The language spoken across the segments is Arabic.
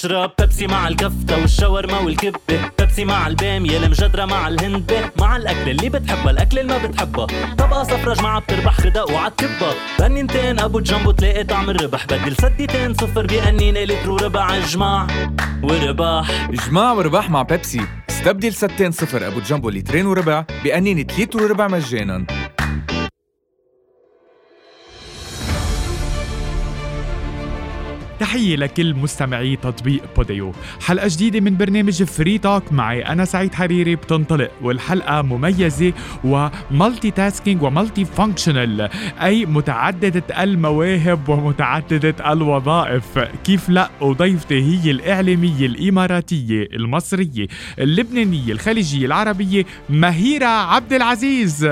اشرب بيبسي مع الكفتة والشاورما والكبة. بيبسي مع البامية المجدرة مع الهندبة مع الأكل اللي بتحبها الأكل اللي ما بتحبها. طبقة صفرة جماعة بتربح غداء وعالكبة بنينتين أبو جنبو تلاقي طعم الربح. بدل سديتين صفر بأنينة لتر وربع جماع ورباح. جماع ورباح مع بيبسي. استبدل ستين صفر أبو جنبو لترين وربع بأنينة لتر وربع مجانا. تحية لكل مستمعي تطبيق بوديو. حلقة جديدة من برنامج Free Talk معي أنا سعيد حريري بتنطلق والحلقة مميزة و multitasking و multifunctional أي متعددة المواهب ومتعددة الوظائف. كيف لا؟ وضيفتي هي الإعلامية الإماراتية المصرية اللبنانية الخليجية العربية مهيرة عبد العزيز.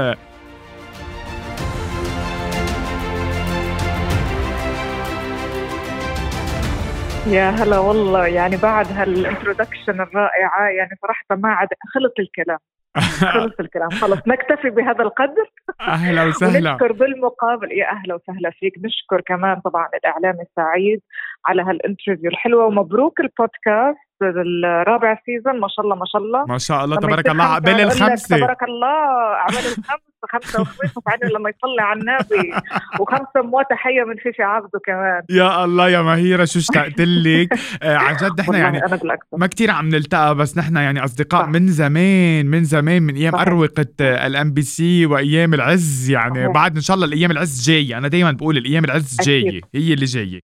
يا هلا والله يعني بعد هال introduction الرائعة يعني صراحة ما عاد خلص الكلام خلص الكلام خلص نكتفي بهذا القدر. أهلا وسهلا. ونشكر بالمقابل يا أهلا وسهلا فيك نشكر كمان طبعا الإعلامي سعيد على هال interview الحلوة ومبروك البودكاست. الرابع season ما شاء الله ما شاء الله. ما شاء الله تبارك الله عقبال الخمسة. تبارك الله عقبال الخمسة خمسة وخميس وبعدين لما يصلي على النبي وخمسة مواه تحية من فيفي عبده كمان. يا الله يا مهيرة شو اشتقت لك آه عن جد نحن يعني ما كثير عم نلتقى بس نحن يعني أصدقاء صح. من زمان من زمان من أيام أروقة الام بي سي وأيام العز يعني. صحيح. بعد إن شاء الله الأيام العز جاية. أنا دائما بقول الأيام العز جاية هي اللي جاية.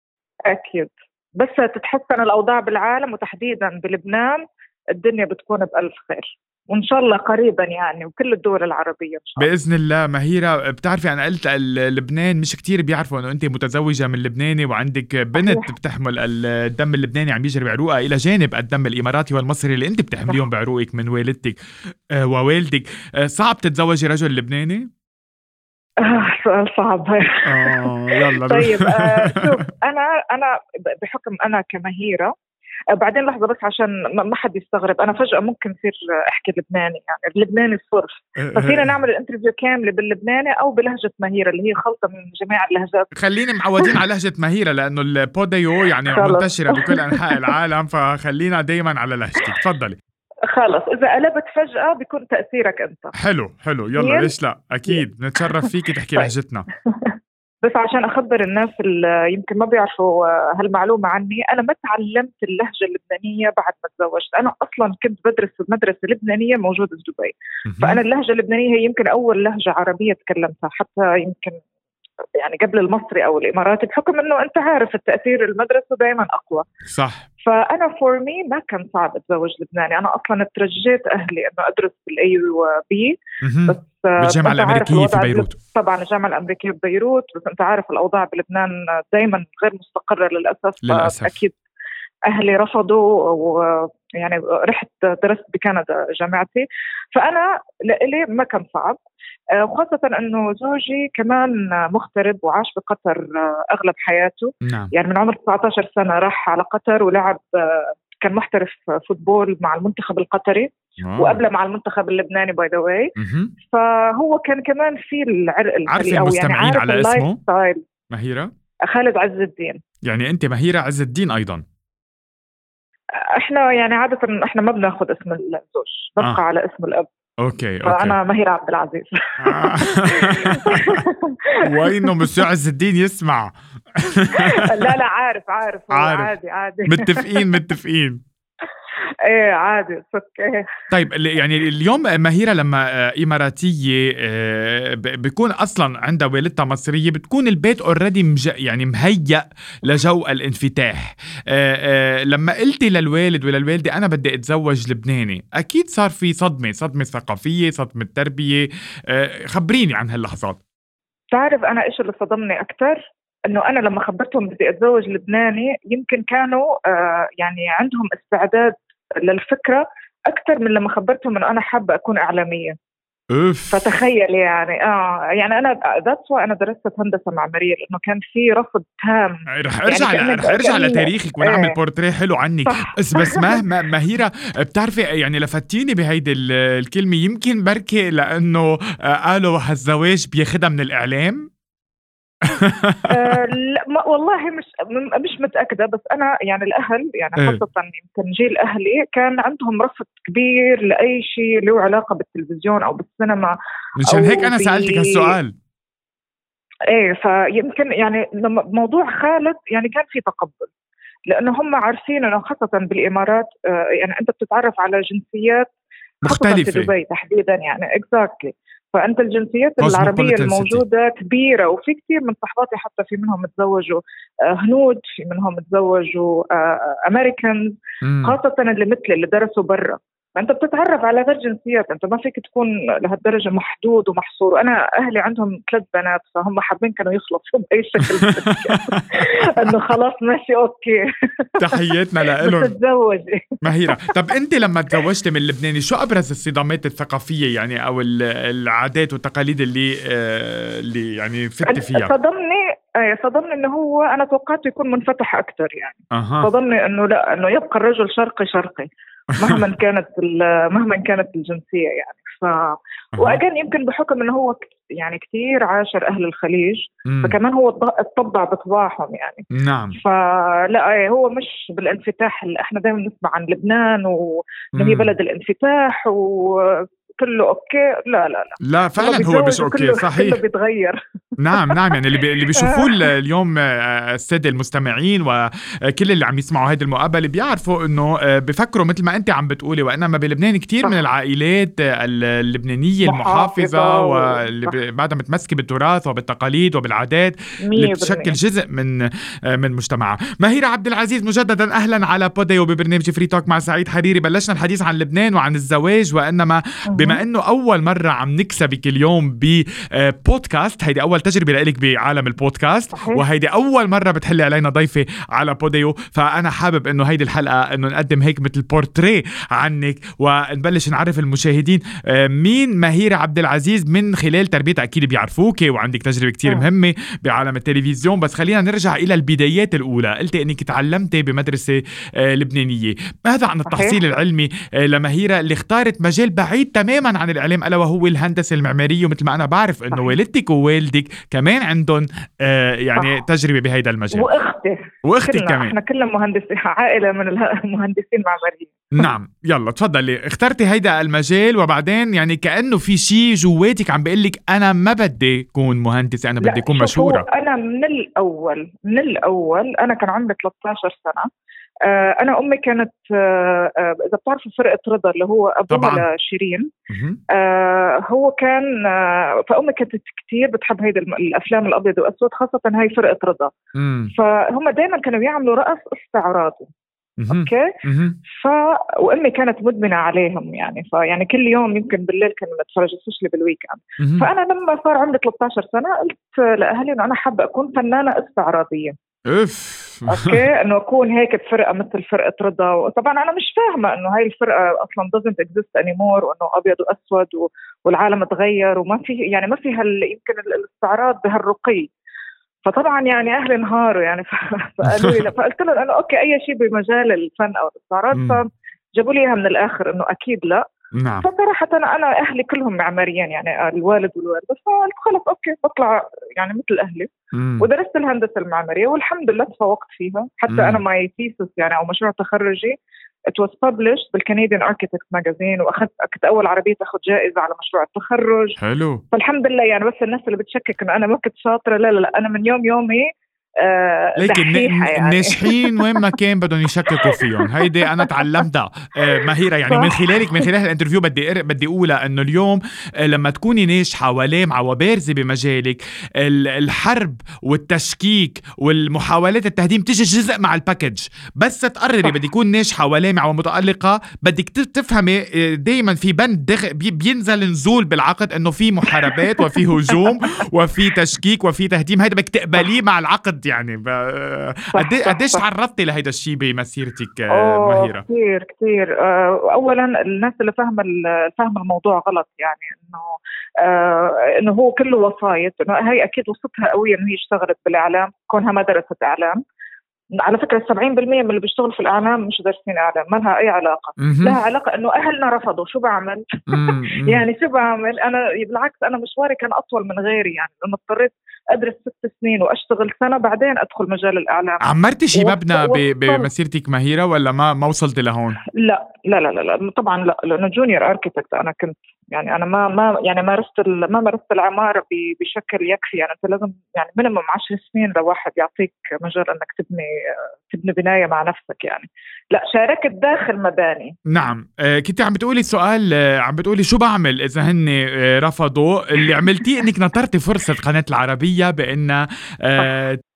أكيد. بس تتحسن الأوضاع بالعالم وتحديدا بلبنان الدنيا بتكون بألف خير. وإن شاء الله قريبا يعني وكل الدول العربية إن شاء الله. بإذن الله. مهيرة بتعرفي أنا قلت لبنان؟ مش كتير بيعرفوا إنه انت متزوجة من لبناني وعندك بنت. بتحمل الدم اللبناني عم يجري بعروقها إلى جانب الدم الإماراتي والمصري اللي انت بتحمليهم بعروقك من والدتك آه، ووالدك. آه، صعب تتزوجي رجل لبناني؟ آه سؤال صعب. آه يلا طيب آه شوف أنا أنا بحكم أنا كمهيرة آه بعدين لحظة بس عشان ما حد يستغرب أنا فجأة ممكن يصير أحكي لبناني يعني اللبناني الصرف ففينا نعمل ال interview كاملة باللبناني أو بلهجة مهيرة اللي هي خلطة من جميع اللهجات. خليني معودين على لهجة مهيرة لأنه البوديو يعني منتشرة بكل أنحاء العالم فخلينا دائما على لهجتك تفضلي. خلص. إذا قلبت فجأة بيكون تأثيرك أنت. حلو حلو. يلا ليش لا؟ أكيد. نتشرف فيكي تحكي طيب. لهجتنا بس عشان أخبر الناس اللي يمكن ما بيعرفوا هالمعلومة عني. أنا ما تعلمت اللهجة اللبنانية بعد ما تزوجت. أنا أصلا كنت بدرس في مدرسه لبنانيه موجودة في دبي. فأنا اللهجة اللبنانية هي يمكن أول لهجة عربية تكلمتها. حتى يمكن يعني قبل المصري أو الاماراتي بحكم إنه أنت عارف التأثير المدرسة دائما أقوى. صح. فأنا for me ما كان صعب أتزوج لبناني. أنا أصلا ترجيت أهلي إنه أدرس بالاي بي بس بالجامعة الأمريكية في بيروت. طبعا الجامعة الأمريكية في بيروت بس أنت عارف الأوضاع بلبنان دائما غير مستقرة للأسف. للأسف. أكيد أهلي رفضوا ويعني رحت درست بكندا جامعتي. فأنا لإلي ما كان صعب. وخاصة أنه زوجي كمان مغترب وعاش بقطر أغلب حياته. نعم. يعني من عمر 19 سنة راح على قطر ولعب كان محترف football مع المنتخب القطري. آه. وقبله مع المنتخب اللبناني by the way فهو كان كمان في العرق عارفة المستمعين يعني على اسمه؟ مهيرة؟ خالد عز الدين. يعني أنت مهيرة عز الدين أيضا. إحنا يعني عادة إحنا ما بناخذ اسم الزوج ببقى آه. على اسم الأب. okay okay. فأنا مهير عبد العزيز. وينه مسيو عز الدين يسمع. لا لا عارف عارف, عارف. عادي عادي. متفقين متفقين. إيه عادي أوكي طيب يعني اليوم مهيره لما إماراتية بيكون أصلا عندها والدتها مصرية بتكون البيت already مج... يعني مهيأ لجو الانفتاح. لما قلتي للوالد وللوالدة أنا بدي أتزوج لبناني أكيد صار في صدمة صدمة ثقافية صدمة تربية. خبريني عن هاللحظات. تعرف أنا إيش اللي صدمني أكثر إنه أنا لما خبرتهم بدي أتزوج لبناني يمكن كانوا آه يعني عندهم استعداد للفكره أكثر من لما خبرتهم إنه أنا حابة أكون إعلامية. أوف. فتخيل يعني آه يعني أنا ذاتس أنا درست هندسة معماريه لأنه كان في رفض تام. رح أرجع يعني رح أرجع لتاريخك ونعمل إيه. بورتريه حلو عنك. بس بس ما مهيره بتعرفي يعني لفتيني بهيدي الكلمة يمكن بركي لأنه قالوا هالزواج بياخدها من الإعلام. آه لا ما والله مش مش متأكدة بس أنا يعني الأهل يعني إيه. خاصة يمكن جيل أهلي كان عندهم رفض كبير لأي شيء له علاقة بالتلفزيون أو بالسينما مشان هيك أنا سألتك هالسؤال. إيه فيمكن يعني لما موضوع خالد يعني كان في تقبل لأنه هم عارفين إنه خاصة بالإمارات آه يعني أنت بتتعرف على جنسيات مختلفة. دبي تحديدا يعني exactly فأنت الجنسيات العربيه city. الموجودة كبيرة وفي كثير من صحباتي حتى في منهم تزوجوا آه، هنود في منهم تزوجوا Americans مم. خاصة اللي مثلي اللي درسوا برا فانت بتتعرف على غير جنسيات انت ما فيك تكون لهالدرجة محدود ومحصور. وأنا أهلي عندهم ثلاث بنات فهم حابين كانوا يخلصوا بأي شكل. إنه خلاص ماشي أوكي. تحياتنا لهم تتزوجي مهيرة. طب أنت لما تزوجتي من لبناني شو أبرز الصدامات الثقافية يعني أو ال- العادات والتقاليد اللي آه، اللي يعني فتي فيها؟ صدمني إيه صدمني إنه هو أنا توقعته يكون منفتح أكثر يعني أها صدمني إنه لا إنه يبقى الرجل شرقي شرقي مهما كانت مهما كانت الجنسية يعني ف. وأجان يمكن بحكم إنه هو يعني كثير عاشر أهل الخليج مم. فكمان هو اتطبع بطباعهم يعني نعم فلا إيه، هو مش بالانفتاح اللي إحنا دائما نسمع عن لبنان وانه هي. بلد الانفتاح وكله okay؟ لا لا لا. لا فعلا هو مش okay كله صحيح. كله بيتغير. نعم نعم يعني اللي بي اللي بيشوفوه ال- اليوم آه، السادة المستمعين وكل اللي عم يسمعوا هيدي المقابلة بيعرفوا إنه آه، بفكروا مثل ما أنت عم بتقولي وإنما بلبنان كثير. من العائلات آه، اللبنانية المحافظة و- واللي بعدها متمسكه بالتراث وبالتقاليد وبالعادات اللي 100% بتشكل جزء من من مجتمعها. مهيرة عبد العزيز مجددا أهلا على بوديو ببرنامج Free Talk مع سعيد حريري. بلشنا الحديث عن لبنان وعن الزواج وإنما بما إنه أول مرة عم نكسبك اليوم ببودكاست هيدي أول تجربة لإلك بعالم البودكاست صحيح. وهيدي أول مرة بتحلي علينا ضيفة على بوديو فأنا حابب إنه هيدي الحلقة إنه نقدم هيك مثل بورتريه عنك ونبلش نعرف المشاهدين آه، مين مهيرة عبد العزيز من خلال تربيتها أكيد بيعرفوك وعندك تجربة كتير. مهمة بعالم التلفزيون بس خلينا نرجع إلى البدايات الأولى قلتي إنك تعلمتي بمدرسة آه، لبنانية ماذا عن التحصيل العلمي آه، لمهيرة اللي اختارت مجال بعيد تماما عن الإعلام ألا وهو الهندسة المعمارية ومثل ما أنا بعرف إنه. والدتك ووالدك كمان عندهم آه، يعني صح. تجربة بهيدا المجال. وأختي. وأختك كلنا كمان. إحنا كلنا مهندسين عائلة من اله- مهندسين معماريين. نعم. يلا تفضلي. اخترتي هيدا المجال وبعدين يعني كأنه في شيء جواتك عم بيقول لك أنا ما بدي أكون مهندسة أنا بدي أكون مشهورة. هو أنا من الأول من الأول أنا كان عمري 13 سنة. أنا أمي كانت آه آه إذا بتعرفوا فرقة رضا اللي هو أبوها. لشيرين. آه هو كان آه فأمي كانت كثير بتحب هيدي الأفلام الأبيض وأسود خاصة هاي فرقة رضا. فهم دائما كانوا يعملوا رقص استعراضي. okay. ف وأمي كانت مدمنة عليهم يعني فيعني كل يوم يمكن بالليل كنا نتفرج specially بال weekend مهم. فأنا لما صار عمري 13 سنة قلت لأهلي إنه أنا حابة أكون فنانة استعراضية أوف okay انه اكون هيك بفرقة مثل فرقة رضا وطبعا أنا مش فاهمة إنه هاي الفرقة أصلا doesn't exist anymore وإنه أبيض وأسود و- والعالم تغير وما في يعني ما في هال يمكن ال- الاستعراض بهالرقي فطبعا يعني أهلي انهاروا يعني ف- فقالوا لي. فقلت لهم إنه okay أي شيء بمجال الفن أو الاستعراض. فجابوا لي إياها من الآخر إنه أكيد لا نعم. فصراحة أنا أهلي كلهم معماريين يعني الوالد والوالدة. فقلت خلص okay بطلع يعني مثل أهلي. مم. ودرست الهندسة المعمارية والحمد لله تفوقت فيها. حتى مم. أنا my thesis يعني أو مشروع تخرجي it was published بال Canadian Architect magazine وأخذت كنت أول عربية اخذ جائزة على مشروع التخرج. حلو. فالحمد لله يعني بس الناس اللي بتشكك انه أنا ما كنت شاطرة لا لا لا أنا من يوم يومي لكن دحيحة يعني. الناجحين وين ما كان بدهم يشككوا فيهم هيدي أنا تعلمتها آه، مهيرة يعني من. خلالك من خلال ال interview بدي بدي أقولها إنه اليوم آه، لما تكوني ناجحة ولامعه وبارزه بمجالك ال- الحرب والتشكيك والمحاولات التهديم تيجي جزء مع ال package بس تقرري. بدي أكون ناجحة ولامعه ومتالقه بدك تفهمي دائما في بند دغ... بي- بينزل نزول بالعقد إنه في محاربات وفي هجوم وفي تشكيك وفي تهديم هيدا بدك تقبليه مع العقد يعني؟ ب... قد صح، قديش. تعرضتي لهيدا الشيء بمسيرتك آه، أوه مهيرة كثير كثير آه، اولا الناس اللي فاهمه فاهمه الموضوع غلط يعني إنه آه إنه هو كله وسايط إنه هي أكيد وصفتها قوي إنه هي اشتغلت بالإعلام كونها ما درست إعلام. على فكرة 70% من اللي بيشتغلوا في الإعلام مش دارسين إعلام ما لها أي علاقة. لها علاقة إنه أهلنا رفضوا شو بعمل. يعني شو بعمل أنا بالعكس أنا مشواري كان أطول من غيري يعني لأنه اضطريت أدرس ست سنين وأشتغل سنة بعدين أدخل مجال الإعلام عمرتي شي مبنى وصلت. بمسيرتك مهيرة ولا ما ما وصلتي لهون؟ لا لا لا لا, لا طبعا لا لأنه junior architect أنا كنت يعني أنا ما ما يعني مارست ما مارست العمارة بشكل يكفي يعني أنت لازم يعني minimum 10 سنين لواحد يعطيك مجال إنك تبني تبني بناية مع نفسك يعني. لا شاركت داخل مباني. نعم. آه كنت عم بتقولي سؤال آه عم بتقولي شو بعمل إذا هن آه رفضوا؟ اللي عملتيه إنك نطرتي فرصة قناة العربية بأن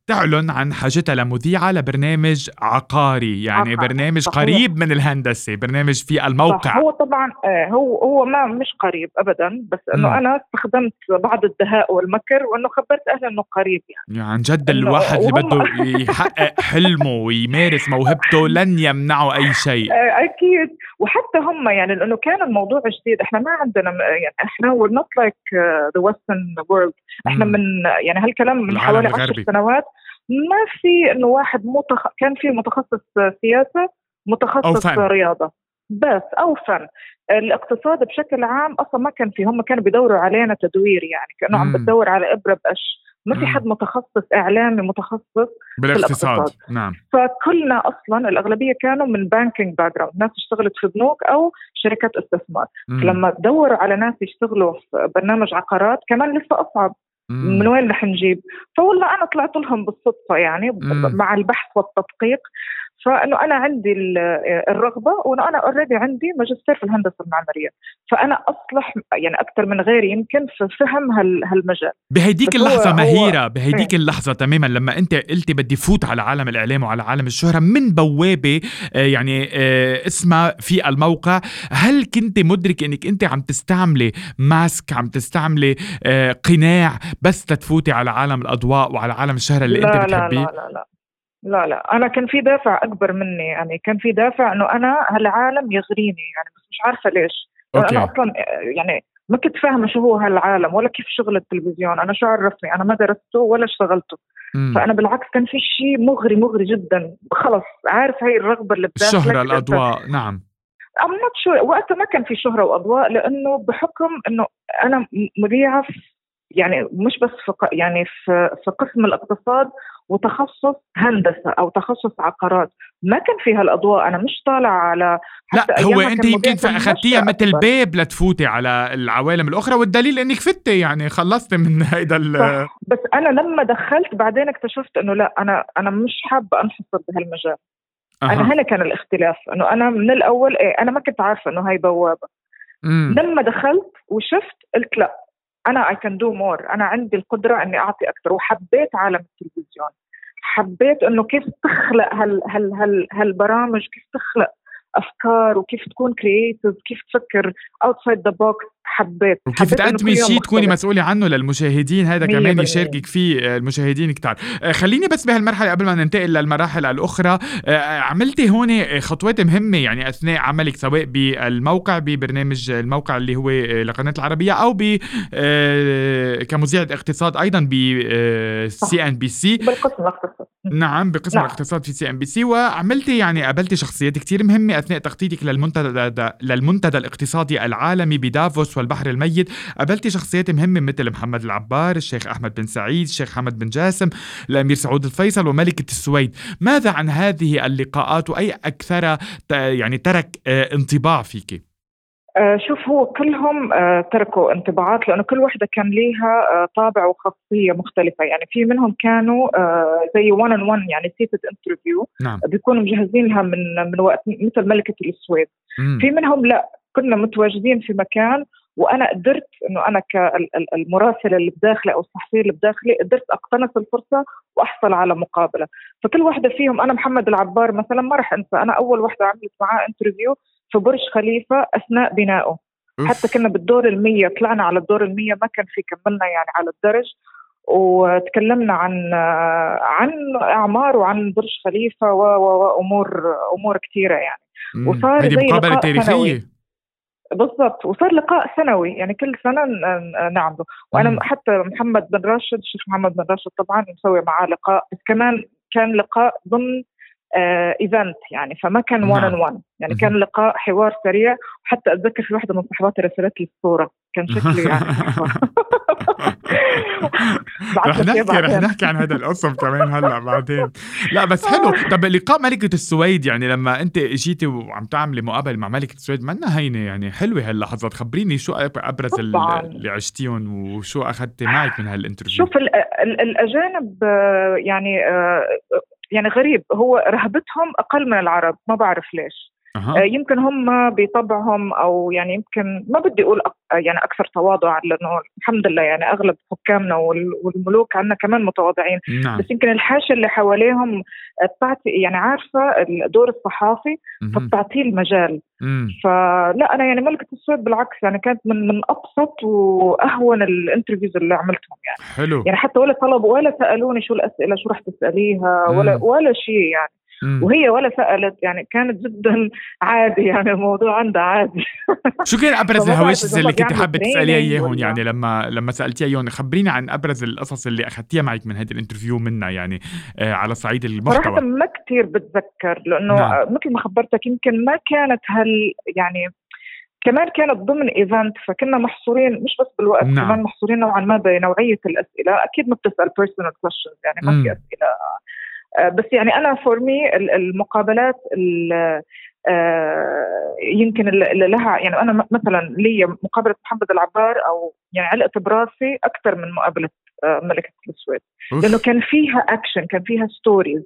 تعلن عن حاجتها لمذيعة لبرنامج عقاري يعني عقاري، برنامج صحيح. قريب من الهندسة برنامج في صح الموقع هو طبعا آه، هو هو ما مش قريب ابدا بس إنه مم. أنا استخدمت بعض الدهاء والمكر وإنه خبرت أهلي إنه قريب يعني يعني عن جد الواحد اللي بده يحقق حلمه ويمارس موهبته لن يمنعه أي شيء آه، أكيد وحتى هم يعني لأنه كان الموضوع جديد إحنا ما عندنا يعني إحنا we're not like the Western world إحنا مم. من يعني هالكلام من حوالي عشر. سنوات ما في إنه واحد متخ... كان في متخصص سياسة متخصص أو فن. رياضة بس أو فن الاقتصاد بشكل عام أصلا ما كان في هم كانوا بيدوروا علينا تدوير يعني كأنه. عم بتدور على إبرة بقش ما في. حد متخصص إعلامي متخصص بالاقتصاد الاقتصاد. نعم فكلنا أصلا الأغلبية كانوا من banking background ناس اشتغلت في بنوك أو شركات استثمار مم. لما تدوروا على ناس يشتغلوا في برنامج عقارات كمان لسه أصعب مم. من وين رح نجيب فوالله أنا طلعت لهم بالصدفة يعني مم. مع البحث والتدقيق فإنه أنا عندي ال- الرغبة وإنه أنا already عندي ماجستير في الهندسة المعماريه فأنا أصلح يعني أكثر من غيري يمكن في فهم هال- هالمجال. بهيديك بس هو- اللحظة هو- مهيرة بهيديك اللحظة تماما لما أنت قلتي بدي فوت على عالم الإعلام وعلى عالم الشهرة من بوابة آه، يعني آه، اسمها في الموقع. هل كنت مدرك إنك أنت عم تستعملي mask عم تستعملي آه، قناع بس تتفوتي على عالم الأضواء وعلى عالم الشهرة اللي لا انت بتحبيه؟ لا لا لا لا. لا أنا كان في دافع أكبر مني يعني كان في دافع إنه أنا هالعالم يغريني يعني بس مش عارفة ليش. okay. أنا أصلا يعني ما كنت فاهمة شو هو هالعالم ولا كيف شغل التلفزيون. أنا شو عرفني؟ أنا ما درسته ولا اشتغلته. مم. فأنا بالعكس كان في شيء مغري مغري جدا. خلص عارف هاي الرغبة اللي بداخلك الشهرة أنت- الأضواء. نعم. Not sure. وقتها ما كان في شهرة وأضواء لأنه بحكم أنه أنا مذيعة يعني مش بس في يعني في في قسم الاقتصاد وتخصص هندسة أو تخصص عقارات. ما كان فيها الأضواء. أنا مش طالعة على لا حتى هو أيامها أنت يمكن اخذتيها مثل. باب لتفوتي على العوالم الأخرى والدليل إنك فتي يعني خلصتي من هيدا ال- بس أنا لما دخلت بعدين اكتشفت أنه لا أنا أنا مش حابة أنحصر بهالمجال. أها. أنا هنا كان الاختلاف. أنه أنا من الأول إيه أنا ما كنت عارفة أنه هاي بوابة. مم. لما دخلت وشفت قلت لا. أنا I can do more أنا عندي القدرة إني أعطي أكثر. وحبيت عالم التلفزيون. حبيت إنه كيف تخلق هال هال هال هالبرامج كيف تخلق أفكار وكيف تكون creative كيف تفكر outside the box حبيت إنه تقدمي شيء تكوني. مسؤولة عنه للمشاهدين هذا كمان. يشاركك فيه آه، المشاهدين كتار آه، خليني بس بهالمرحلة قبل ما ننتقل للمراحل الأخرى آه، عملتي هون خطوات مهمة يعني أثناء عملك سواء بالموقع ببرنامج الموقع اللي هو لقناة العربية أو ب كمذيعة اقتصاد أيضا ب CNBC بالقسم نعم بقسم نعم. الاقتصاد في CNBC وعملتي يعني قابلتي شخصيات كتير مهمة أثناء تخطيطك للمنتدى للمنتدى الاقتصادي العالمي بدافوس والبحر الميت. قابلتي شخصيات مهمة مثل محمد العبار الشيخ أحمد بن سعيد الشيخ حمد بن جاسم الأمير سعود الفيصل وملكة السويد. ماذا عن هذه اللقاءات وأي أكثر ت- يعني ترك آه، انطباع فيك؟ آه، شوف هو كلهم آه، تركوا انطباعات لأنه كل وحده كان ليها طابع وخاصية مختلفة. يعني في منهم كانوا زي 1 on 1 يعني seated interview نعم. بيكونوا مجهزين لها من من وقت مثل ملكة السويد. في منهم لا كنا متواجدين في مكان وأنا قدرت إنه أنا كالمراسله اللي بداخلي أو الصحفيه اللي بداخلي قدرت أقتنص الفرصة وأحصل على مقابلة فكل واحدة فيهم أنا محمد العبار مثلا ما راح أنسى أنا أول واحدة عملت معاه انترفيو في برج خليفة أثناء بنائه. حتى كنا بالدور المية طلعنا على الدور المية ما كان في كملنا يعني على الدرج وتكلمنا عن عن أعمار وعن برج خليفة وامور أمور كثيره يعني. وصار زي مقابلة تاريخية. بالضبط. وصار لقاء سنوي يعني كل سنة نعمله. وأنا مم. حتى محمد بن راشد الشيخ محمد بن راشد طبعا مسوي معاه لقاء بس كمان كان لقاء ضمن ايفنت يعني فما كان 1 ان 1 يعني كان لقاء حوار سريع. وحتى أتذكر في واحدة من صحباتي رسلت لي الصورة. كان شكلي يعني. رح نحكي رح نحكي عن هذا القصم كمان هلا بعدين. لا بس حلو. طب لقاء ملكة السويد يعني لما انت اجيتي وعم تعملي مقابلة مع ملكة السويد منا هينة يعني حلوة هاللحظات خبريني شو أبرز طبعاً. اللي عشتيهم وشو أخذتي معك من هال interview؟ شوف الأجانب يعني آه، يعني غريب. هو رهبتهم أقل من العرب. ما بعرف ليش. أه. يمكن هم بطبعهم أو يعني يمكن ما بدي أقول يعني أكثر تواضع لأنه الحمد لله يعني أغلب حكامنا والملوك عندنا كمان متواضعين نعم. بس يمكن الحاشية اللي حواليهم بتعطي يعني عارفة دور الصحافي فبتعطيه المجال مم. فلا أنا يعني ملكه السويد بالعكس يعني كانت من من أبسط وأهون ال interviews اللي عملتهم يعني حلو يعني حتى ولا طلبوا ولا سألوني شو الأسئلة شو رح تسأليها ولا مم. ولا شيء يعني. وهي ولا سألت يعني كانت جدا عادي يعني الموضوع عندها عادي. شو كان أبرز الهواجس اللي كنت حابة تسأليها إياهم؟ يعني لما لما سألتيها إياهم خبريني عن أبرز القصص اللي أخذتيها معك من هذا ال interview منا يعني آه على صعيد المحتوى. صراحة ما كثير بتذكر لأنه نعم. مثل ما خبرتك يمكن ما كانت هال يعني كمان كانت ضمن event فكنا محصورين مش بس بالوقت نعم. كمان محصورين نوعا ما بنوعية الأسئلة. أكيد ما بتسأل personal questions يعني ما في أسئلة بس يعني أنا for me المقابلات آه، يمكن اللي لها يعني أنا مثلا لي مقابلة محمد العبار أو يعني علقت براسي أكثر من مقابلة آه، ملكة السويد. لأنه كان فيها اكشن كان فيها stories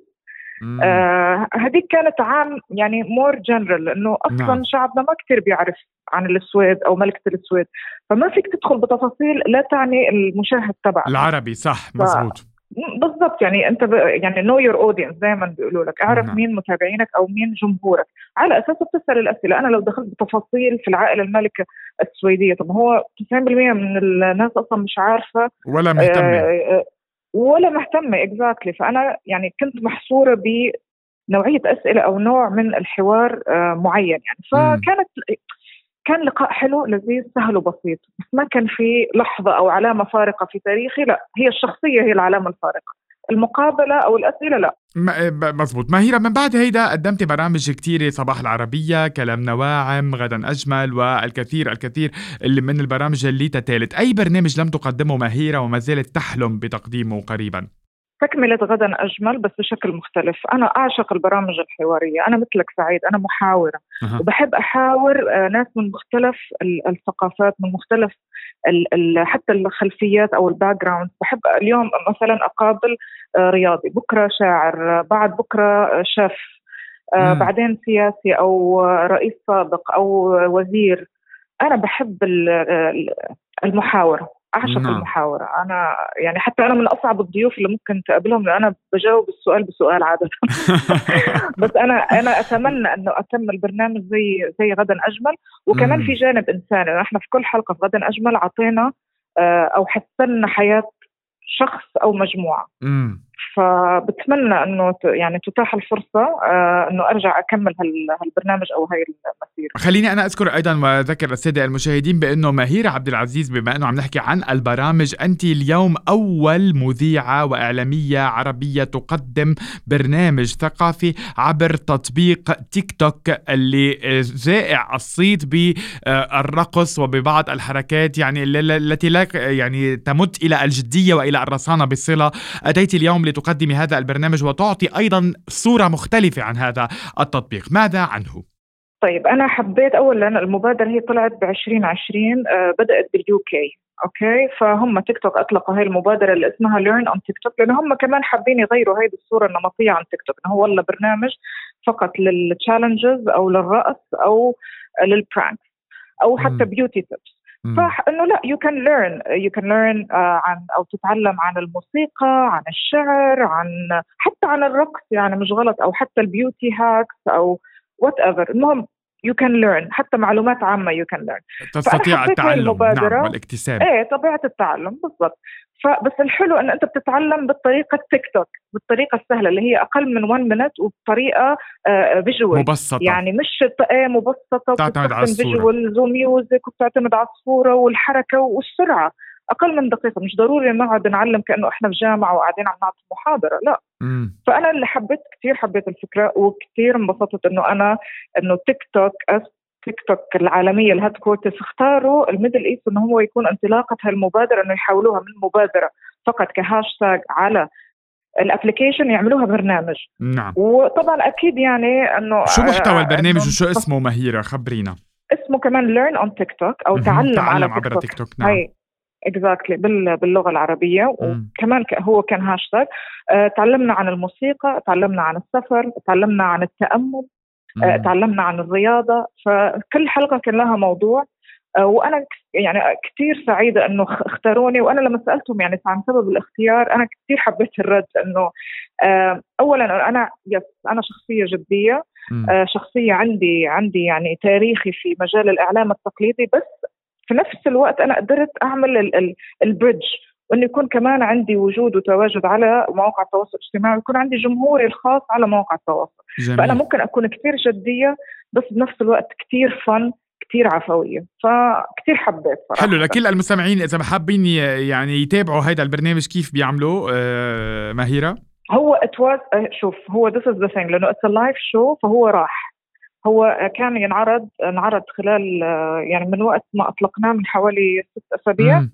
هذيك كانت عام يعني more general لأنه أصلا نعم. شعبنا ما كثير بيعرف عن السويد أو ملكة السويد. فما فيك تدخل بتفاصيل لا تعني المشاهد تبعك. العربي صح مزبوط. بالضبط يعني أنت ب... يعني know your audience دائما بيقولوا لك اعرف نعم. مين متابعينك أو مين جمهورك. على اساسه بتسأل الأسئلة. أنا لو دخلت بتفاصيل في العائله الملكه السويدية طب هو 90% من الناس أصلا مش عارفة ولا مهتمة. آه, آه، ولا مهتمة اكزاكتلي فأنا يعني كنت محصورة ب نوعيه أسئلة أو نوع من الحوار آه معين يعني. فكانت كان لقاء حلو لذيذ سهل وبسيط. بس ما كان في لحظة أو علامة فارقة في تاريخي لا هي الشخصية هي العلامة الفارقة. المقابلة أو الأسئلة لا. مزبوط ماهيرة من بعد هيدا قدمتي برامج كتيرة صباح العربية كلامنا واعم غدا أجمل والكثير الكثير اللي من البرامج اللي تتالت أي برنامج لم تقدمه مهيرة وما زالت تحلم بتقديمه قريبا؟ تكملة غدا أجمل بس بشكل مختلف. أنا أعشق البرامج الحوارية. أنا مثلك سعيد. أنا محاورة. أه. وبحب أحاور آه، ناس من مختلف الثقافات من مختلف ال ال حتى الخلفيات أو ال background بحب اليوم مثلا أقابل آه، رياضي. بكرة شاعر بعد بكرة شيف بعدين سياسي أو رئيس سابق أو وزير. أنا بحب المحاورة. أعشق نعم. المحاورة أنا يعني حتى أنا من أصعب الضيوف اللي ممكن تقابلهم لأن أنا بجاوب السؤال بسؤال عادة بس أنا أنا أتمنى أنه أتم البرنامج زي زي غدا أجمل وكمان مم. في جانب إنساني إحنا في كل حلقة في غدا أجمل أعطينا آه، أو حسنا حياة شخص أو مجموعة مم. فبتمنى إنه يعني تتاح الفرصة آه إنه أرجع أكمل هالبرنامج أو هاي المسيرة. خليني أنا أذكر أيضا وأذكر السادة المشاهدين بأنه مهيره عبد العزيز بما إنه عم نحكي عن البرامج أنت اليوم أول مذيعة وإعلامية عربية تقدم برنامج ثقافي عبر تطبيق تيك توك اللي جائع الصيت بالرقص وببعض الحركات يعني التي لا يعني تمت إلى الجدية وإلى الرصانة بصلة أتيت اليوم لت تقدمي هذا البرنامج وتعطي أيضا صورة مختلفة عن هذا التطبيق. ماذا عنه؟ طيب أنا حبيت أولا المبادرة هي طلعت ب 2020 آه بدأت بال UK okay؟ فهم تيك توك أطلقوا هاي المبادرة اللي اسمها learn on تيك توك لأنه هم كمان حابين يغيروا هاي الصورة النمطية عن تيك توك إنه هو والله برنامج فقط لل challenges أو للرقص أو لل pranks أو حتى beauty tips فانه لا you can learn you can learn عن أو تتعلم عن الموسيقى عن الشعر عن حتى عن الرقص يعني مش غلط أو حتى ال beauty hacks أو whatever المهم you can learn حتى معلومات عامة you can learn تستطيع التعلم. نعم والاكتساب. إيه طبيعة التعلم بالضبط. فبس الحلو إن أنت بتتعلم بالطريقة التيك توك بالطريقة السهلة اللي هي أقل من 1 minute وبطريقة visual آه، مبسطة. يعني مش إيه مبسطة تعتمد على الصورة. visuals و music وبتعتمد على الصورة والحركة والسرعة. أقل من دقيقة. مش ضروري نقعد نعلم كأنه إحنا في جامعة وقاعدين عم نعطي محاضرة لا. مم. فأنا اللي حبيت كثير حبيت الفكرة وكثير انبسطت إنه أنا إنه تيك توك تيك توك العالمية ال headquarters اختاروا ال Middle East إنه هو يكون انطلاقة هالمبادرة إنه يحولوها من مبادرة فقط كهاشتاج على ال application يعملوها برنامج. نعم. وطبعا أكيد يعني إنه شو محتوى آه، البرنامج وشو اسمه مهيرة؟ خبرينا. اسمه كمان learn on TikTok أو. تعلم, على تعلم عبر تيك توك. تيك توك. نعم. هي exactly باللغة العربية. وكمان هو كان هاشتاج آه، تعلمنا عن الموسيقى تعلمنا عن السفر تعلمنا عن التأمل آه،. تعلمنا عن الرياضة. فكل حلقة كان لها موضوع. آه، وأنا يعني كثير سعيدة إنه اختاروني. وأنا لما سألتهم يعني عن سبب الاختيار أنا كثير حبيت الرد إنه اولا أنا yes أنا شخصية جدية. شخصية عندي عندي يعني تاريخي في مجال الإعلام التقليدي. بس في نفس الوقت أنا قدرت أعمل ال- ال- البريدج وإنه يكون كمان عندي وجود وتواجد على مواقع التواصل الاجتماعي ويكون عندي جمهوري الخاص على مواقع التواصل. فأنا جميل ممكن أكون كثير جدية بس بنفس الوقت كثير فن كثير عفوية. فكثير حبيت صراحة. حلو لكل المستمعين إذا حابين يعني يتابعوا هيدا البرنامج كيف بيعملوا آه هو it was شوف هو this is the thing لأنه it's live show فهو راح. هو كان ينعرض انعرض خلال يعني من وقت ما أطلقناه من حوالي ست أسابيع مم.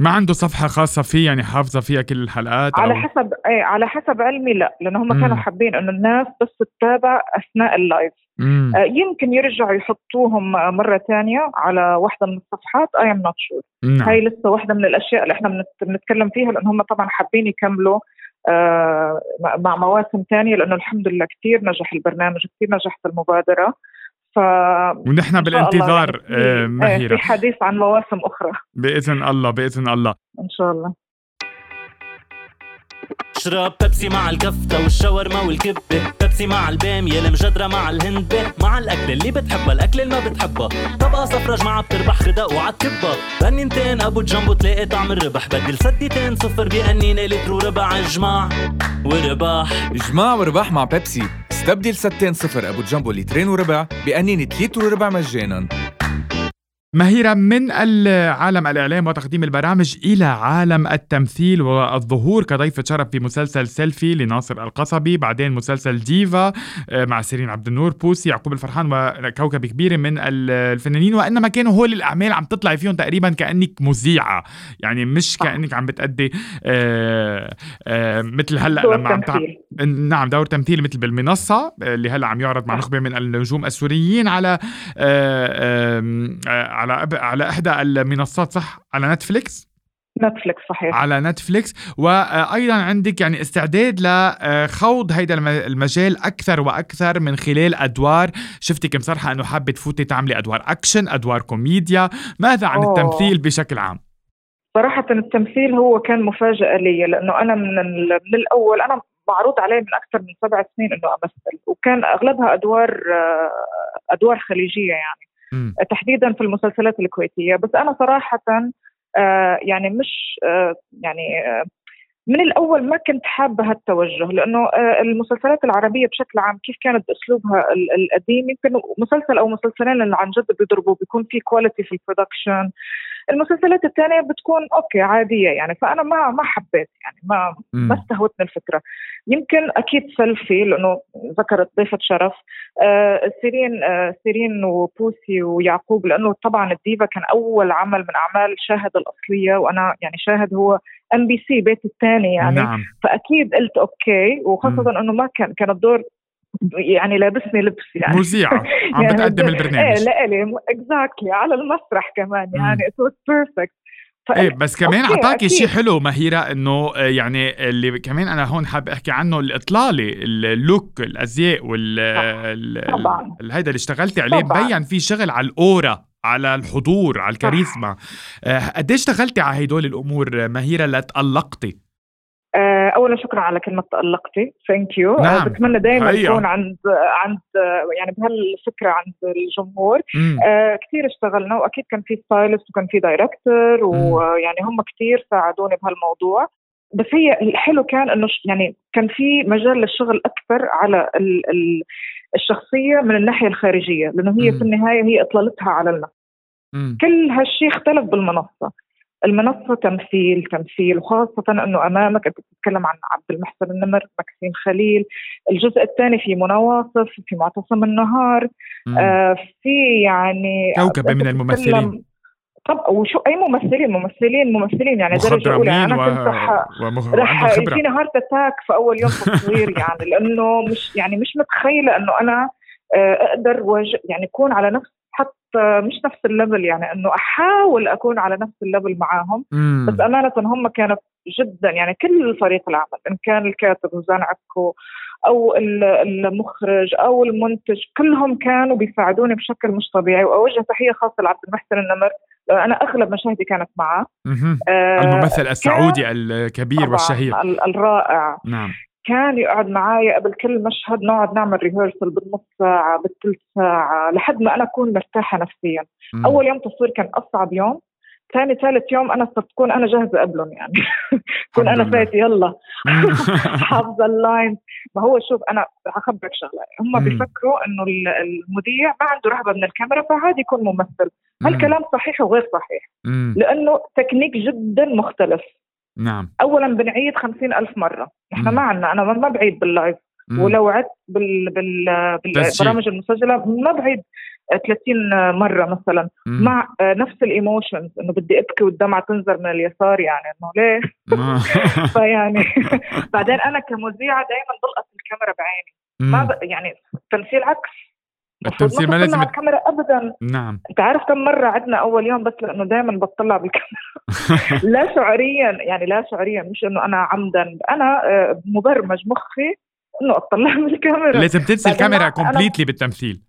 ما عنده صفحة خاصة فيه يعني حافظة فيها كل الحلقات على أو... حسب إيه على حسب علمي لا لأنه هم مم. كانوا حابين إنه الناس بس تتابع أثناء ال live مم. آه، يمكن يرجعوا يحطوهم مرة ثانية على واحدة من الصفحات I am not sure هاي لسه واحدة من الأشياء اللي إحنا بنت- بنتكلم فيها لأنه هم طبعا حابين يكملوا آه، مع- مع مواسم ثانية لأنه الحمد لله كثير نجح البرنامج كثير نجحت المبادرة. ف ونحن بالانتظار يعني في- آه مهيرة في حديث عن مواسم أخرى. بإذن الله بإذن الله. إن شاء الله. اشرب بيبسي مع الكفتة والشاورما والكبة. بيبسي مع البامية المجدرة مع الهندبة. مع الأكل اللي بتحبها الأكل اللي ما بتحبها. طبقة صفرة جماعة بتربح خدق وعالكبة بنينتين أبو جنبو تلاقي طعم الربح. بدل سديتين صفر بأنينة لتر وربع جماع ورباح إجماع ورباح مع بيبسي. استبدل ستين صفر أبو جامبو لترين وربع بقنينة لتر وربع مجانا. مهيرة من عالم الإعلام وتقديم البرامج إلى عالم التمثيل والظهور كضيفة شرف في مسلسل سيلفي لناصر القصبي بعدين مسلسل ديفا آه، مع سيرين عبد النور بوسي يعقوب الفرحان وكوكب كبير من ال- الفنانين وإنما كانوا هول الأعمال عم تطلعي فيهم تقريبا كأنك مذيعة. يعني مش كأنك عم بتأدي آه، آه، مثل هلأ لما عم تعمل نعم دور تمثيل مثل بالمنصة اللي هلأ عم يعرض مع. نخبة من النجوم السوريين على آه، على على إحدى المنصات صح؟ على نتفليكس؟ نتفليكس صحيح. على نتفليكس. وأيضا عندك يعني استعداد لخوض هيدا الم- المجال أكثر وأكثر من خلال أدوار. شفتك مصرحة أنه حابة تفوتي تعملي أدوار أكشن أدوار كوميديا. ماذا عن أوه. التمثيل بشكل عام؟ صراحة التمثيل هو كان مفاجأة لي لأنه أنا من, من الأول أنا معروض علي من أكثر من سبع سنين إنه أمثل. وكان أغلبها أدوار آه، أدوار خليجية يعني. تحديدا في المسلسلات الكويتية. بس أنا صراحة آه، يعني مش آه، يعني آه، من الأول ما كنت حابة هالتوجه لأنه آه، المسلسلات العربية بشكل عام كيف كانت بأسلوبها ال- القديم يمكن مسلسل أو مسلسلين اللي عن جد بيضربوا بيكون في quality في ال production المسلسلات الثانية بتكون okay عادية يعني. فأنا ما ما حبيت يعني ما مم. ما استهوتني الفكرة. يمكن أكيد سيلفي لأنه ذكرت ضيفة شرف. آه سيرين آه سيرين وبوسي ويعقوب لأنه طبعا الديفا كان أول عمل من أعمال شاهد الأصلية وأنا يعني شاهد هو ام بي سي بيت الثاني يعني. نعم. فأكيد قلت okay وخاصة أنه ما كان كان الدور يعني لابسني لبس يعني. مذيعة. عم يعني بتقدم إيه البرنامج. لا لي exactly على المسرح كمان يعني it was perfect إيه بس كمان اعطاكي. شيء حلو مهيرة إنه آه، يعني اللي كمان أنا هون حابب أحكي عنه الاطلالي ال look الأزياء وال هيدا اللي اشتغلتي عليه. مبين في شغل على ال aura على الحضور على الكاريزما. آه، قديش اشتغلتي على هدول الأمور مهيرة لتألقتي؟ آه، اولا شكرا على كلمة تألقتي thank you نعم. بتمنى دائما. تكون عند عند آه، يعني بهالفكرة عند الجمهور مم. آه كثير اشتغلنا وأكيد كان في stylist وكان في director ويعني هم كثير ساعدوني بهالموضوع بس هي الحلو كان إنه يعني كان في مجال للشغل أكثر على ال ال الشخصية من الناحية الخارجية لأنه هي مم. في النهاية هي أطلالتها على النفس. كل هالشيء اختلف بالمنصة المنصة تمثيل تمثيل وخاصة أنه أمامك أنت بتتكلم عن عبد المحسن النمر مكسيم خليل. الجزء الثاني في منى واصف في معتصم النهار. آه في يعني كوكبة من الممثلين. طب وشو أي ممثلين؟ ممثلين ممثلين. يعني درجة أولى. يعني أنا كنت رح رح يجيني heart attack في أول يوم تصوير يعني. لأنه مش يعني مش متخيلة إنه أنا آه، أقدر وج... يعني أكون على نفس حتى مش نفس ال level يعني إنه أحاول أكون على نفس ال level معاهم. مم. بس امانه هم كانوا جدا يعني كل فريق العمل إن كان الكاتب وزان عكو أو المخرج أو المنتج كلهم كانوا بيساعدوني بشكل مش طبيعي. وأوجه تحية خاصة لعبد المحسن النمر أنا أغلب مشاهدي كانت معه آه الممثل السعودي الكبير والشهير. الرائع. نعم. كان يقعد معي قبل كل مشهد نقعد نعمل ريهرسل بالنص ساعة بالثلث ساعة لحد ما أنا أكون مرتاحة نفسيا. مم. أول يوم تصوير كان أصعب يوم. ثاني ثالث يوم أنا صرت تكون أنا جاهزة قبلهم يعني. كون أنا فايت يلا. حافظة ال line ما هو شوف أنا اخبرك شغلة. هم بيفكروا إنه المذيع ما عنده رهبة من الكاميرا فعادي يكون ممثل. هالكلام صحيح وغير صحيح؟ لأنه تكنيك جدا مختلف. نعم. اولا بنعيد خمسين ألف مرة. نحن ما عندنا أنا ما بعيد بال live ولو عدت بال بال بالبرامج المسجلة ما بعيد. 30 مرة مثلا. مم. مع نفس الايموشنز إنه بدي أبكي والدمعة تنزل من اليسار يعني إنه ليه فيعني بعدين أنا كمذيعة دائما بلقط الكاميرا بعيني. ما ب... يعني التمثيل عكس. التمثيل ما لازم على الكاميرا ابدا. نعم. أنت عارف كم مرة عدنا أول يوم بس لأنه دائما بطلع بالكاميرا. لا شعوريا يعني لا شعوريا. مش إنه أنا عمدا. أنا آه، مبرمج مخي إنه أطلع بالكاميرا. لازم تنسي الكاميرا completely بالتمثيل.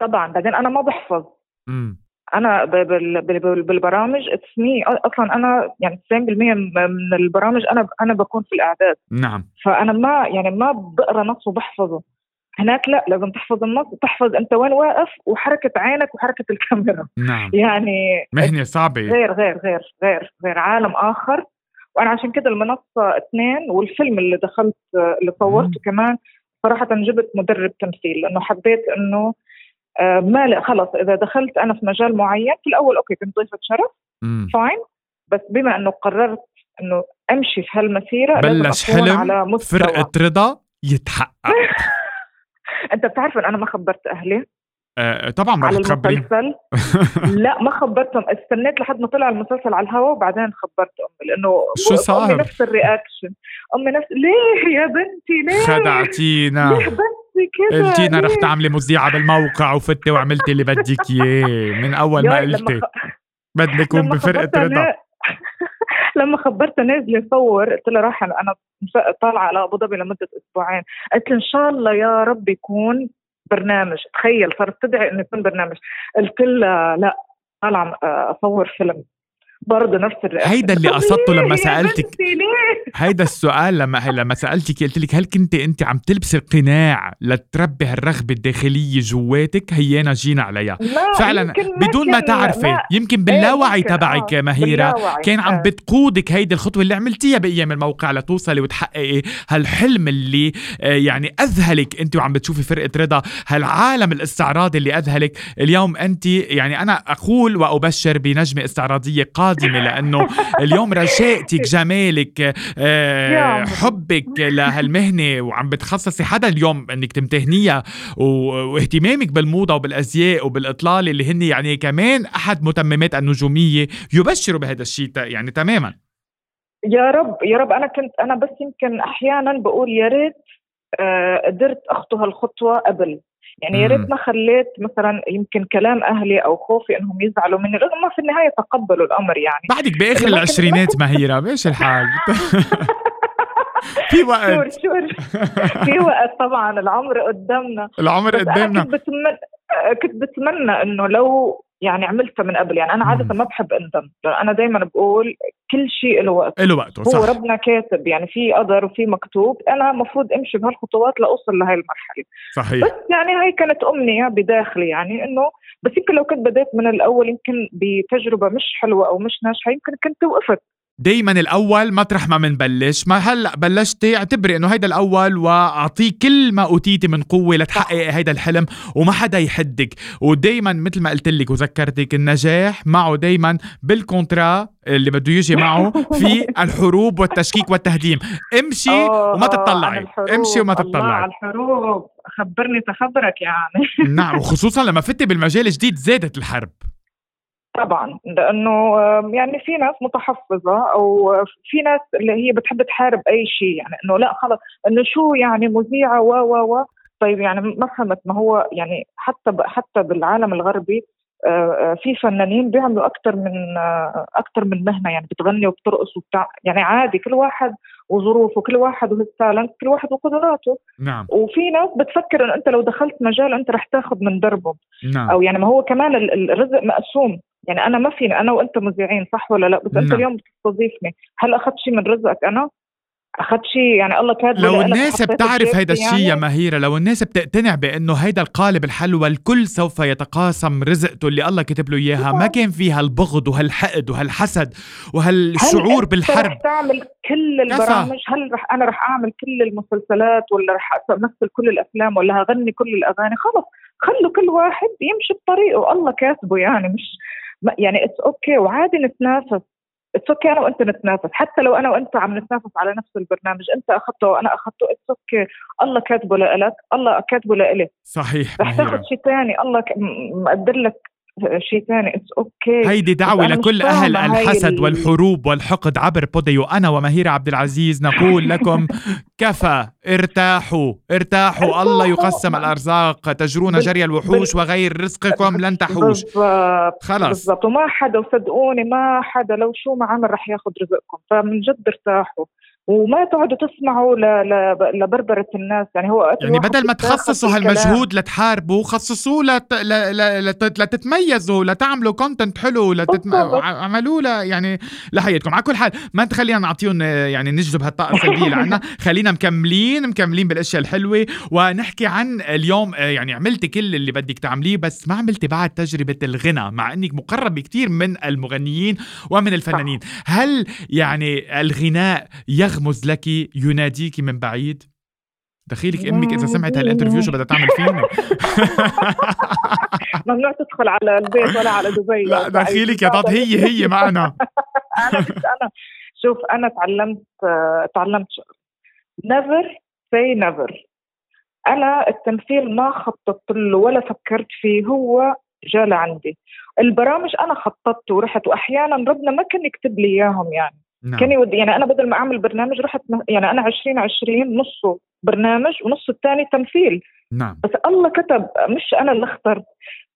طبعا. بعدين أنا ما بحفظ. مم. أنا بالبرامج it's me أصلا أنا يعني 90% من البرامج أنا أنا بكون في الإعداد. نعم. فأنا ما يعني ما بقرأ نص وبحفظه. هناك لا لازم تحفظ النص وتحفظ أنت وين واقف وحركة عينك وحركة الكاميرا. نعم. يعني مهنه صعبة؟ غير غير غير غير غير عالم آخر. وأنا عشان كده المنصة اثنين والفيلم اللي دخلت اللي صورته كمان صراحة جبت مدرب تمثيل لأنه حبيت إنه آه، ما خلص إذا دخلت أنا في مجال معين في الأول okay كنت ضيفة شرف fine. بس بما إنه قررت إنه أمشي في هالمسيرة بلش حلم على مستوى. فرقة رضا يتحقق. أنت بتعرف إن أنا ما خبرت أهلي آه طبعا ما على المسلسل. لا ما خبرتهم. استنيت لحد ما طلع المسلسل على الهواء وبعدين خبرت أمي لأنه شو صار؟ أمي نفس ال reaction. أمي نفس ليه يا بنتي؟ ليه؟ خدعتينا. ليه بنتي كذا قلتينا رح تعملي مذيعة بالموقع وفتي وعملتي اللي بدك إياه من أول ما قلتي. بدي يكون بفرقة رضا. لما خبرتها نازله صور قلت لها راح أنا طالعة على أبو ظبي لمدة أسبوعين. قلت إن شاء الله يا رب يكون برنامج. تخيل صارت تدعي إنه يكون برنامج. قلت لها لا طالعة أصور فيلم. برضه نفس الرئاسة هيدا اللي قصدته لما سألتك. هيدا السؤال لما لما سألتك قلت لك هل كنت أنت عم تلبسي القناع لتربي هالرغبة الداخلية جواتك؟ هيانا جينا عليها. فعلا بدون ما تعرفي يمكن باللاوعي تبعك آه. مهيرة كان عم آه. بتقودك هيدي الخطوة اللي عملتيها بأيام الموقع لتوصلي وتحققي هالحلم اللي آه، يعني أذهلك أنت وعم بتشوفي فرقة رضا هالعالم الاستعراضي اللي أذهلك. اليوم أنت يعني أنا أقول وأبشر بنجمة استعراضية قادمه قادمة لأنه اليوم رشاقتك جمالك آه، حبك لهالمهنة وعم بتخصصي حدا اليوم أنك تمتهنيها واهتمامك بالموضة وبالأزياء وبالإطلال اللي هن يعني كمان أحد متممات النجومية يبشروا بهذا الشيء يعني تماما. يا رب يا رب. أنا كنت أنا بس يمكن أحيانا بقول يا ريت آه، قدرت أخطو هالخطوة قبل. يعني يا ريت ما خليت مثلا يمكن كلام أهلي أو خوفي إنهم يزعلوا مني رغم ما في النهاية تقبلوا الأمر يعني. بعدك بإخر العشرينات مهيره إيش الحال؟ في وقت. شور شور. في وقت طبعا العمر قدامنا. العمر قدامنا. كنت بتمنى كنت بتمنى إنه لو يعني عملتها من قبل. يعني أنا عادة ما بحب أندم. أنا دائما بقول كل شيء له وقت. له وقته صح. هو ربنا كاتب. يعني في قدر وفي مكتوب. أنا المفروض أمشي بهالخطوات لأوصل لهي المرحلة. صحيح. بس يعني هي كانت أمنية بداخلي. يعني إنه بس يمكن لو كنت بديت من الأول يمكن بتجربة مش حلوة أو مش ناجحة يمكن كنت وقفت. دايما الأول مطرح ما منبلش ما هلأ بلشتي اعتبري إنه هيدا الأول وأعطيه كل ما اوتيتي من قوة لتحققي هيدا الحلم وما حدا يحدك. ودايما مثل ما قلت لك وذكرتك النجاح معه دايما بالكونترا اللي بده يجي معه في الحروب والتشكيك والتهديم. امشي وما تطلعي. امشي وما تطلعي. الحروب. خبرني تخبرك يعني نعم وخصوصا لما فتي بالمجال الجديد زادت الحرب. طبعا لأنه يعني في ناس متحفظة أو في ناس اللي هي بتحب تحارب أي شيء يعني إنه لا خلص إنه شو يعني مذيعة و و و. طيب يعني ما فهمت ما هو يعني حتى حتى بالعالم الغربي في فنانين بيعملوا أكثر من أكثر من مهنة يعني بتغني وبترقص وبتاع يعني عادي كل واحد وظروفه كل واحد وهالتالنت كل واحد وقدراته. نعم. وفي ناس بتفكر إنه أنت لو دخلت مجال أنت رح تاخذ من دربه نعم. أو يعني ما هو كمان الرزق مقسوم. يعني أنا ما فيني أنا وأنت مذيعين صح ولا لا؟ بس نعم. انت اليوم بتستضيفني. هل أخذت شيء من رزقك أنا؟ أخذت شيء يعني الله كاتب لو الناس بتعرف هيدا الشيء يعني؟ يا مهيرة لو الناس بتقتنع بأنه هيدا القالب الحلوى الكل سوف يتقاسم رزقته اللي الله كتب له إياها ما كان فيها البغض وهالحقد وهالحسد وهالشعور هل بالحرب. رح تعمل كل البرامج؟ هل رح أنا رح أعمل كل المسلسلات ولا رح أمثل كل الأفلام ولا هغني كل الأغاني؟ خلص خلوا كل واحد يمشي بطريقه الله كاتبه يعني مش يعني it's okay وعادي نتنافس. it's okay أنا وأنت نتنافس. حتى لو أنا وأنت عم نتنافس على نفس البرنامج أنت أخذته وأنا أخذته it's okay الله كاتبه لك الله كاتبه لإلي. صحيح رح تاخذ شيء ثاني الله مقدر لك شيء ثاني. it's okay هيدي دعوة لكل أهل الحسد والحروب والحقد عبر بوديو. أنا ومهيره عبد العزيز نقول لكم كفى ارتاحوا ارتاحوا. الله يقسم الأرزاق. تجرون جري الوحوش وغير رزقكم لن تحوش. بالضبط خلص بالضبط. وما حدا وصدقوني ما حدا لو شو ما عمل رح ياخذ رزقكم. فمن جد ارتاحوا. وما تقعدوا تسمعوا لبربرة الناس. يعني هو يعني بدل ما تخصصوا هالمجهود لتحاربوا خصصوه لت... لت... لتتميزوا لتعملوا كونتنت حلو لتتم... عملوا له يعني لحياتكم على كل حال ما تخلينا نعطيهم يعني نجذب هالطاقة السلبية لعنا. خلينا مكملين مكملين بالأشياء الحلوة. ونحكي عن اليوم يعني عملتي كل اللي بدك تعمليه بس ما عملتي بعد تجربة الغنى مع إنك مقربة كثير من المغنيين ومن الفنانين. هل يعني الغناء يغ يغمز لك يناديك من بعيد. دخيلك أمك إذا سمعت هال interview شو بدها تعمل فيني؟ ممنوع تدخل على البيت ولا على دبي لا دخيلك يا ضاد هي هي معنا. أنا مش أنا شوف أنا تعلمت تعلمت never say never أنا التمثيل ما خططت له ولا فكرت فيه هو جاء لعندي. البرامج أنا خططت ورحت واحيانا ربنا ما كان يكتب لي إياهم يعني. نعم. كان يودي يعني أنا بدل ما أعمل برنامج رحت يعني أنا 2020 نصه برنامج ونص الثاني تمثيل. نعم. بس الله كتب مش أنا اللي اخترت.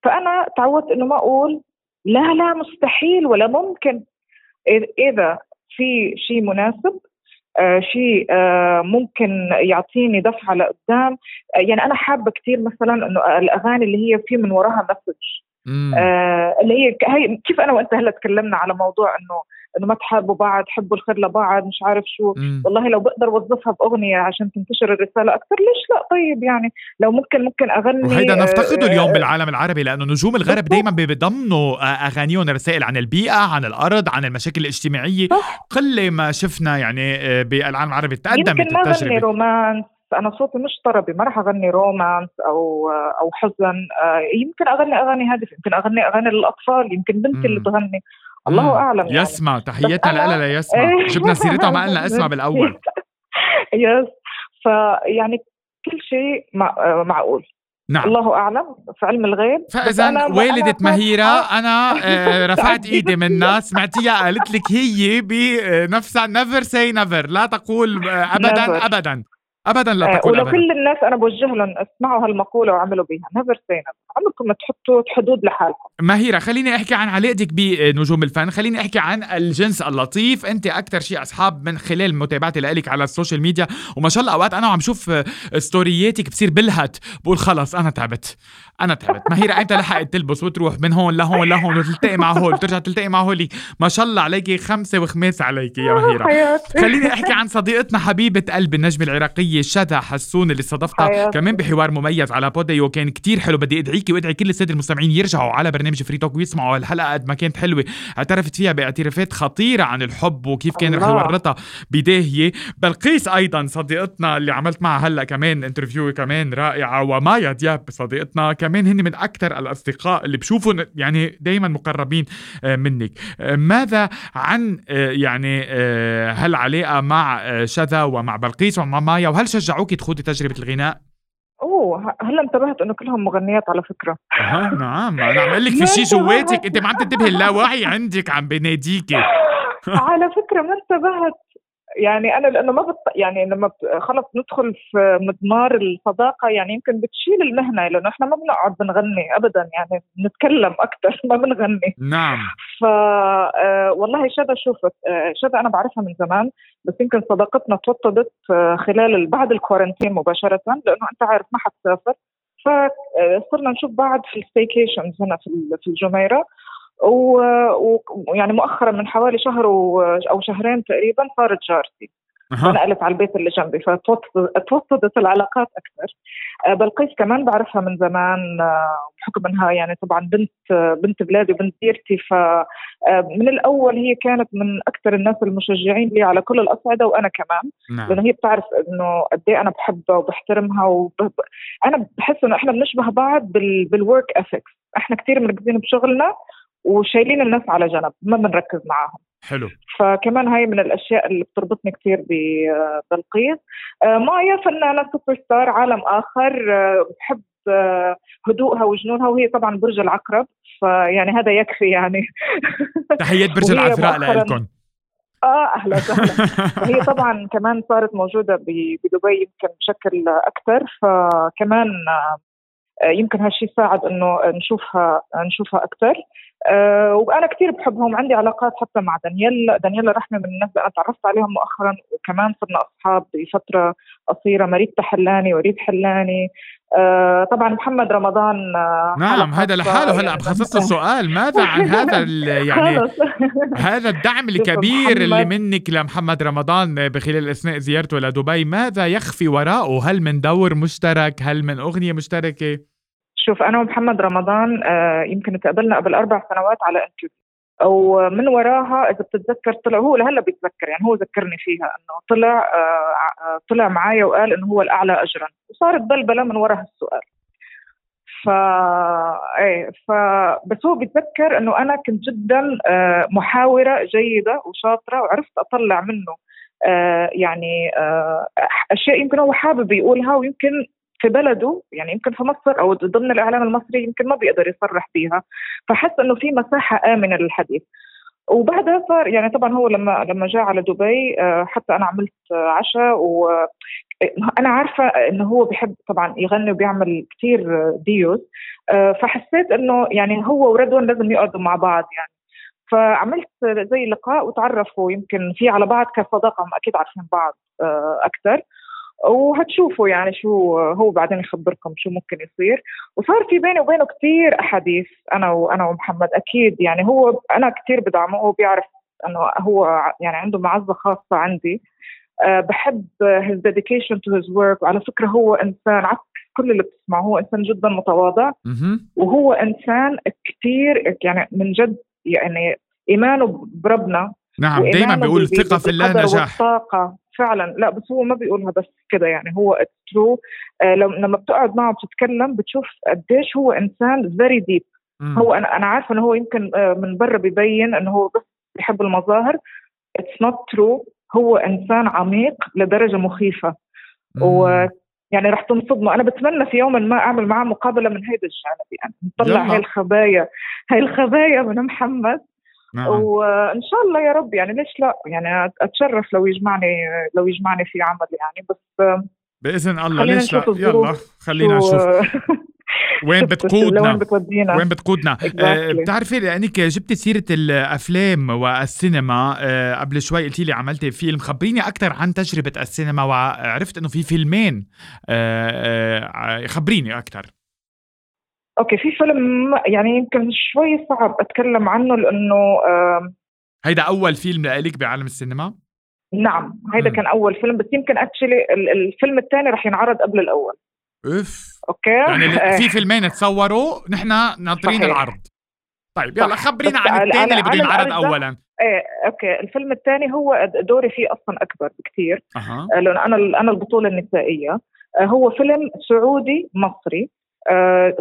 فأنا تعودت إنه ما أقول لا لا مستحيل ولا ممكن. إذا في شيء مناسب آه شيء آه ممكن يعطيني دفعة لقدام. آه يعني أنا حابة كثير مثلا إنه الأغاني اللي هي في من وراها مسج آه اللي هي كيف أنا وأنت هلأ تكلمنا على موضوع إنه إنه ما تحاربوا بعض حبوا الخير لبعض مش عارف شو. مم. والله لو بقدر أوظفها بأغنية عشان تنتشر الرسالة أكثر ليش لا؟ طيب يعني لو ممكن ممكن أغني وهيدا نفتقده اليوم آه، بالعالم العربي لأنه نجوم الغرب دائما بيضمنوا آه، أغانيهم رسائل عن البيئة عن الأرض عن المشاكل الاجتماعية. صح. قلة ما شفنا يعني آه، بالعالم العربي تقدمت يمكن ما غني رومانس. أنا صوتي مش طربي ما راح أغني رومانس أو أو حزن. يمكن أغني أغاني هادفة يمكن أغني أغاني للأطفال يمكن بنتي اللي تغني. الله أعلم يعني. يسمع تحياتنا لها لياسمة إيه. جبنا سيرتها ما قلنا اسمع بالأول. yes. فيعني كل شيء مع... معقول. نعم. الله أعلم. في علم الغيب. فإذا والدة مهيرة أنا آه، رفعت إيدي منها سمعتيها قالت لك هي بنفسها never say never لا تقول آه، ابدا ابدا. ابدا لا تقول ولو كل الناس أنا بوجه لهم اسمعوا هالمقولة وعملوا بها. never say عمركم ما تحطوا حدود لحالكم. ماهيرة خليني أحكي عن علاقتك بنجوم الفن. خليني أحكي عن الجنس اللطيف. أنت أكثر شيء أصحاب من خلال متابعتي لك على ال social media. وما شاء الله أوقات أنا وعم شوف stories اتك بصير بلهت. بقول خلص أنا تعبت. أنا تعبت. ماهيرة إمتى لحقت تلبس وتروح من هون لهون لهون وتلتقي مع هول وترجع تلتقي مع هول. ما شاء الله عليكي خمسة وخميس عليكي يا ماهيرة. خليني أحكي عن صديقتنا حبيبة قلبي النجمة العراقية. هي شذا حسون اللي استضفتها حياتي. كمان بحوار مميز على بوديو كان كتير حلو. بدي ادعيكي وأدعي كل السادة المستمعين يرجعوا على برنامج Free Talk ويسمعوا الحلقة قد ما كانت حلوة. اعترفت فيها باعترافات خطيرة عن الحب وكيف كان رح. يورطها بداهية. بلقيس أيضا صديقتنا اللي عملت معها هلأ كمان انترفيو كمان رائعة ومايا دياب صديقتنا كمان هن من أكثر الأصدقاء اللي بشوفهم يعني دائما مقربين آه، منك. آه، ماذا عن آه، يعني هالعلاقه مع شذا ومع بلقيس ومع مايا؟ وهل شجعوك تخوضي تجربة الغناء؟ أوه هلا انتبهت إنه كلهم مغنيات على فكرة. أها نعم. أنا عم أقول لك في شيء جواتك. أنت ما عم تنتبهي اللاوعي عندك عم بيناديكي على فكرة ما انتبهت. يعني أنا لأنه ما بت... يعني لما. خلص ندخل في مضمار الصداقه يعني يمكن بتشيل المهنة لأنه إحنا ما بنقعد بنغني ابدا يعني بنتكلم أكثر ما بنغني. نعم. ف آه، والله شذا شوفت آه، شذا أنا بعرفها من زمان بس يمكن صداقتنا توطدت آه، خلال ال- بعد الكورنتين مباشرة لأنه أنت عارف ما حتسافر. فصرنا نشوف بعض في ال staycations هنا في ال- في الجميرة. ويعني مؤخرا من حوالي شهر أو شهرين تقريبا صارت جارتي. أها. ونقلت على البيت اللي جنبي فتوطدت العلاقات أكثر. آه، بلقيس كمان بعرفها من زمان آه، بحكم إنها يعني طبعا بنت آه، بنت بلادي وبنت ديرتي. ف آه، من الأول هي كانت من أكثر الناس المشجعين لي على كل الأصعدة وأنا كمان. نعم. لأنه هي بتعرف إنه قد إيه أنا بحبها وبحترمها وب... أنا بحس إنه إحنا بنشبه بعض بال... بال work ethics إحنا كثير مركزين بشغلنا وشايلين الناس على جنب ما بنركز معاهم. حلو. فكمان هاي من الأشياء اللي بتربطني كثير ببلقيس آه، مايا فنانة سوبر ستار عالم آخر آه، بحب آه، هدوءها وجنونها وهي طبعا برج العقرب. فيعني هذا يكفي يعني. تحيات برج العذراء لكم آه أهلا وسهلا. وهي طبعا كمان صارت موجودة بدبي يمكن بشكل أكثر. فكمان آه، يمكن هالشيء ساعد إنه نشوفها نشوفها أكثر. أه وأنا كثير بحبهم عندي علاقات حتى مع دانييل. دانييل رحمة من الناس اللي أنا تعرفت عليهم مؤخرا وكمان صرنا أصحاب بفترة قصيرة مريت حلاني وريد حلاني. أه طبعا محمد رمضان آه، نعم هذا لحاله هلأ بخصص له سؤال ماذا عن هذا يعني. هذا الدعم الكبير اللي منك لمحمد رمضان بخلال أثناء زيارته لدبي ماذا يخفي وراءه؟ هل من دور مشترك؟ هل من أغنية مشتركة؟ شوف أنا ومحمد رمضان آه، يمكن تقابلنا قبل أربع سنوات على إنترفيو. ومن وراها إذا بتتذكر طلع هو لهلأ بيتذكر يعني هو ذكرني فيها إنه طلع آه، آه، طلع معايا وقال إنه هو الأعلى اجرا. وصارت بلبلة من وراء هالسؤال ف إيه ف بس هو بيتذكر إنه أنا كنت جدا محاورة جيدة وشاطرة وعرفت أطلع منه يعني أشياء يمكن هو حابب يقولها ويمكن في بلده يعني يمكن في مصر أو ضمن الإعلام المصري يمكن ما بيقدر يصرح فيها فحس إنه في مساحة آمنة للحديث. وبعدها صار يعني طبعا هو لما لما جاء على دبي آه، حتى أنا عملت آه، عشاء وأنا عارفة إنه هو بحب طبعا يغني وبيعمل كثير ديوز آه، فحسيت إنه يعني هو وردون لازم يقعدوا مع بعض يعني. فعملت زي لقاء وتعرفوا يمكن في على بعض كصداقة أكيد عارفين بعض آه، أكثر وهتشوفوا يعني شو هو بعدين يخبركم شو ممكن يصير. وصار في بيني وبينه كثير أحاديث أنا وأنا ومحمد أكيد يعني هو أنا كثير بدعمه هو بيعرف إنه هو يعني عنده معزة خاصة عندي. أه بحب his dedication to his work وعلى فكرة هو إنسان عكس كل اللي بتسمعه هو إنسان جدا متواضع. وهو إنسان كثير يعني من جد يعني إيمانه بربنا. نعم دائما بيقول الثقه في الله نجاح. والطاقة. فعلا. لا بس هو ما بيقولها بس كده يعني. هو true آه لما بتقعد معه بتتكلم بتشوف قديش هو إنسان very deep. هو أنا أنا عارفة إنه هو يمكن آه من برا بيبين إنه هو بس بيحب المظاهر. it's not true هو إنسان عميق لدرجة مخيفة. مم. و يعني رح تنصدموا أنا بتمنى في يوم ما أعمل معه مقابلة من هيدا الجانب يعني نطلع. هاي الخبايا. هاي الخبايا من محمد. نعم. وإن شاء الله يا رب يعني ليش لا؟ يعني أتشرف لو يجمعني لو يجمعني في عمل يعني بس بإذن الله خلينا ليش لا. يلا خلينا شو- نشوف. وين بتقودنا؟ بتودينا؟ وين بتقودنا؟ Exactly. آه بتعرفي لأنك جبتي سيرة الأفلام والسينما آه قبل شوي قلتي لي عملتي فيلم. خبريني أكثر عن تجربة السينما وعرفت إنه في فيلمين آه خبريني أكثر okay في فيلم يعني يمكن شوي صعب أتكلم عنه لأنه هيدا أول فيلم لإلك بعالم السينما؟ نعم هيدا. كان أول فيلم بس يمكن actually الفيلم الثاني رح ينعرض قبل الأول. اف okay؟ يعني. في فيلمين تصوروا نحن ناطرين. العرض. طيب يلا. خبرينا عن الثاني اللي بده ينعرض اولا. إيه okay الفيلم الثاني هو دوري فيه أصلا أكبر بكثير آه، لأنه أنا أنا البطولة النسائية. آه، هو فيلم سعودي مصري. آه،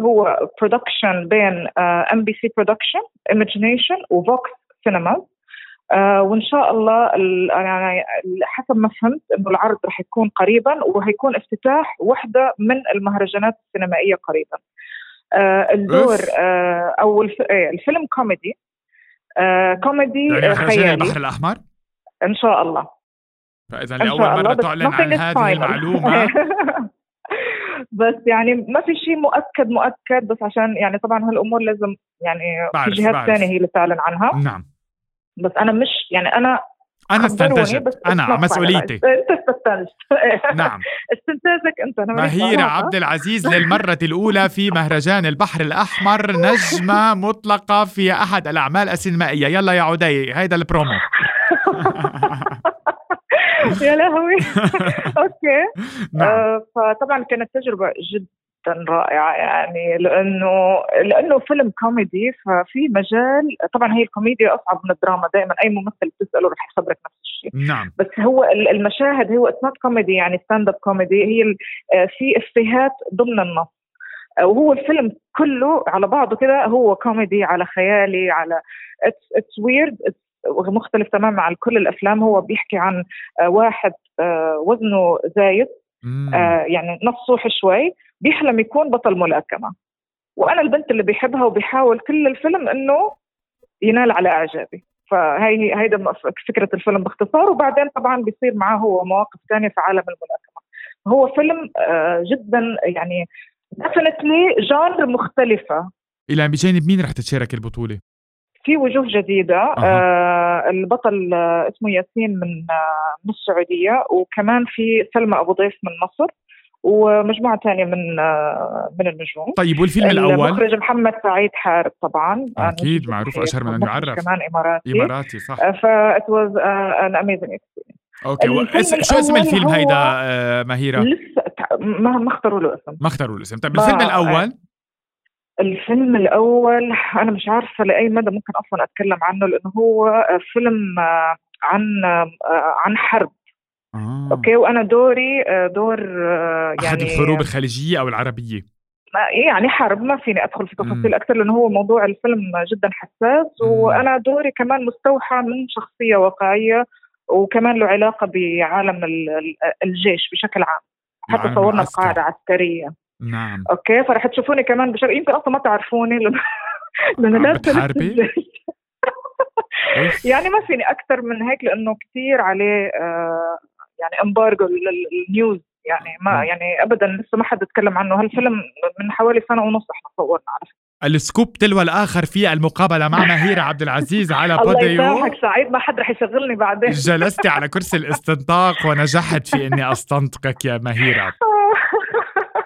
هو production بين ام بي سي production ايماجينيشن وفوكس سينما وإن شاء الله ال- يعني حسب ما فهمت إنه العرض رح يكون قريبا وهيكون افتتاح وحدة من المهرجانات السينمائية قريبا. آه، الدور. آه، أو الف... إيه، الفيلم كوميدي. آه، كوميدي يعني آه، خيالي. البحر الأحمر؟ إن شاء الله. فإذا لأول مرة تعلن عن هذه. المعلومة. بس يعني ما في شيء مؤكد مؤكد بس عشان يعني طبعا هالأمور لازم يعني في جهات. ثانية هي اللي تعلن عنها. نعم. بس أنا مش يعني أنا أنا استنتجت. أنا مسؤوليتي. انت استنتجت. نعم. استنتاجك أنت ماليش مهيرة. عبد العزيز للمرة الأولى في مهرجان البحر الأحمر. نجمة مطلقة في أحد الأعمال السينمائية. يلا يا عدي هيدا البرومو. يا لهوي. okay. نعم. آه، فطبعا كانت تجربة جدا رائعة يعني لأنه لأنه فيلم كوميدي ففي مجال طبعا هي الكوميديا أصعب من الدراما دائما أي ممثل بتسأله رح يخبرك نفس الشيء. نعم. بس هو ال- المشاهد هو it's not comedy يعني stand-up comedy هي آه، في إفيهات ضمن النص. آه، وهو الفيلم كله على بعضه كده هو كوميدي على خيالي على it's it's weird مختلف تماما عن كل الأفلام هو بيحكي عن آه، واحد آه، وزنه زايد. آه، يعني نصوح شوي بيحلم يكون بطل ملاكمة وأنا البنت اللي بيحبها وبيحاول كل الفيلم إنه ينال على إعجابي فهي هيدا فكرة الفيلم باختصار وبعدين طبعا بيصير معاه هو مواقف ثانية في عالم الملاكمة هو فيلم جدا يعني definitely genre مختلفة إلى بجانب مين رح تتشارك البطولة؟ في وجوه جديدة. آه البطل آه اسمه ياسين من آه من السعودية وكمان في سلمى أبو ضيف من مصر ومجموعة ثانية من آه من النجوم طيب والفيلم الأول؟ المخرج محمد سعيد حارب طبعا أكيد، معروف. أشهر من أن يعرف. كمان إماراتي إماراتي صح ف it was uh, an amazing experience okay و... الفيلم اس... شو اسم الفيلم هو- هيدا مهيرة؟ لسه ما ما اختاروا له اسم ما اختاروا الاسم طيب ما- الفيلم الأول الفيلم الأول أنا مش عارفة لأي مدى ممكن أصلا أتكلم عنه لأنه هو فيلم آه، عن آه، عن حرب آه. أوكي وأنا دوري آه، دور آه، أحد يعني الحروب الخليجية أو العربية ما- يعني حرب ما فيني أدخل في. تفاصيل أكثر لأنه هو موضوع الفيلم جدا حساس. وأنا دوري كمان مستوحى من شخصية واقعية وكمان له علاقة بعالم ال- ال- الجيش بشكل عام حتى العالم صورنا العسكري. بقاعدة عسكرية نعم. okay فرح تشوفوني كمان بشر. يمكن أصلا ما تعرفوني لأنه لأنه بتحاربي؟ يعني ما فيني أكثر من هيك لأنه كثير عليه آه يعني embargo لل news يعني ما مم. يعني ابدا لسه ما حد اتكلم عنه. هالفيلم من حوالي سنة ونص إحنا صورنا على فكره ال scoop تلو الآخر في المقابلة مع مهيرة عبد العزيز على الله بوديو. يسامحك سعيد. ما حد رح يشغلني بعدين. جلست على كرسي الاستنطاق ونجحت في إني أستنطقك يا مهيره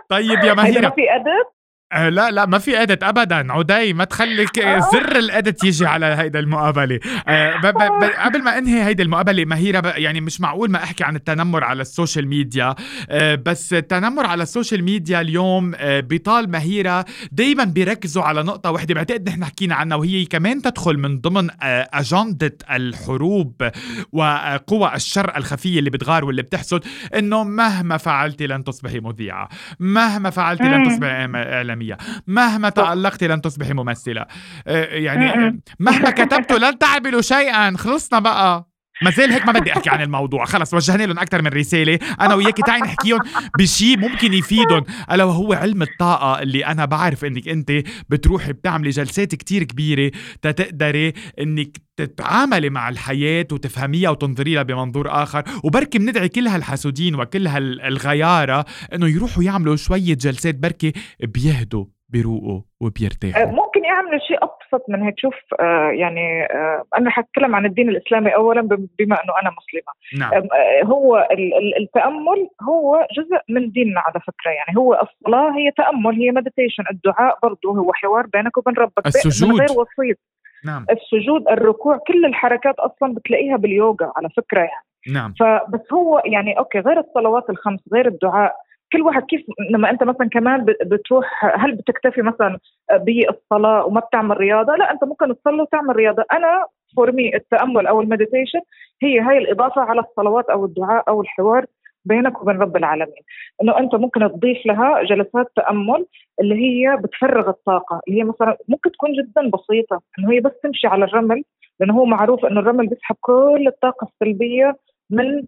طيب يا مهيره في أدب. آه لا لا ما في أدت ابدا. عدي ما تخليك آه، زر الأدت يجي على هيدا المقابلة. آه ب- ب- ب- قبل ما أنهي هيدي المقابلة مهيره يعني مش معقول ما أحكي عن التنمر على السوشيال ميديا. آه بس التنمر على السوشيال ميديا اليوم آه بيطال مهيرة دايما بيركزوا على نقطة واحدة بعتقد نحن حكينا عنها وهي كمان تدخل من ضمن آه أجندة الحروب وقوى الشر الخفيه اللي بتغار واللي بتحسد إنه مهما فعلتي لن تصبحي مذيعة. مهما فعلتي لن. تصبحي اعلاميه مهما تالقتي لن تصبحي ممثلة. آه، يعني. مهما كتبتوا لن تعملوا شيئا. خلصنا بقى. ما زال هيك ما بدي أحكي عن الموضوع. خلص وجهنا لهم أكثر من رسالة. أنا وياكي تعي نحكيهم بشيء ممكن يفيدهم. ألا وهو علم الطاقة اللي أنا بعرف إنك أنت بتروحي بتعملي جلسات كتير كبيرة تتقدري إنك تتعاملي مع الحياة وتفهميها وتنظري لها بمنظور آخر. وبركي بندعي كل هالحاسودين وكل هالغيارة إنه يروحوا يعملوا شوية جلسات بركي بيهدوا. بيروقوا آه، وبيرتاحوا ممكن يعملوا شيء أبسط من هيك. شوف آه يعني آه أنا حتكلم عن الدين الإسلامي اولا بم- بما أنه أنا مسلمة. نعم. آه، هو ال- ال- التأمل هو جزء من ديننا على فكرة. يعني هو الصلاة هي تأمل هي مديتيشن الدعاء برضه هو حوار بينك وبين ربك. السجود. من غير وسيط. نعم. السجود الركوع كل الحركات أصلا بتلاقيها باليوغا على فكرة يعني. نعم. فبس هو يعني okay غير الصلوات الخمس غير الدعاء كل واحد كيف لما أنت مثلا كمان بتروح هل بتكتفي مثلا بالصلاة وما بتعمل رياضة؟ لا أنت ممكن تصلي وتعمل رياضة، أنا for me التأمل أو ال meditation هي هاي الإضافة على الصلوات أو الدعاء أو الحوار بينك وبين رب العالمين إنه أنت ممكن تضيف لها جلسات تأمل اللي هي بتفرغ الطاقة اللي هي مثلا ممكن تكون جدا بسيطة إنه هي بس تمشي على الرمل لأنه هو معروف إنه الرمل بيسحب كل الطاقة السلبية من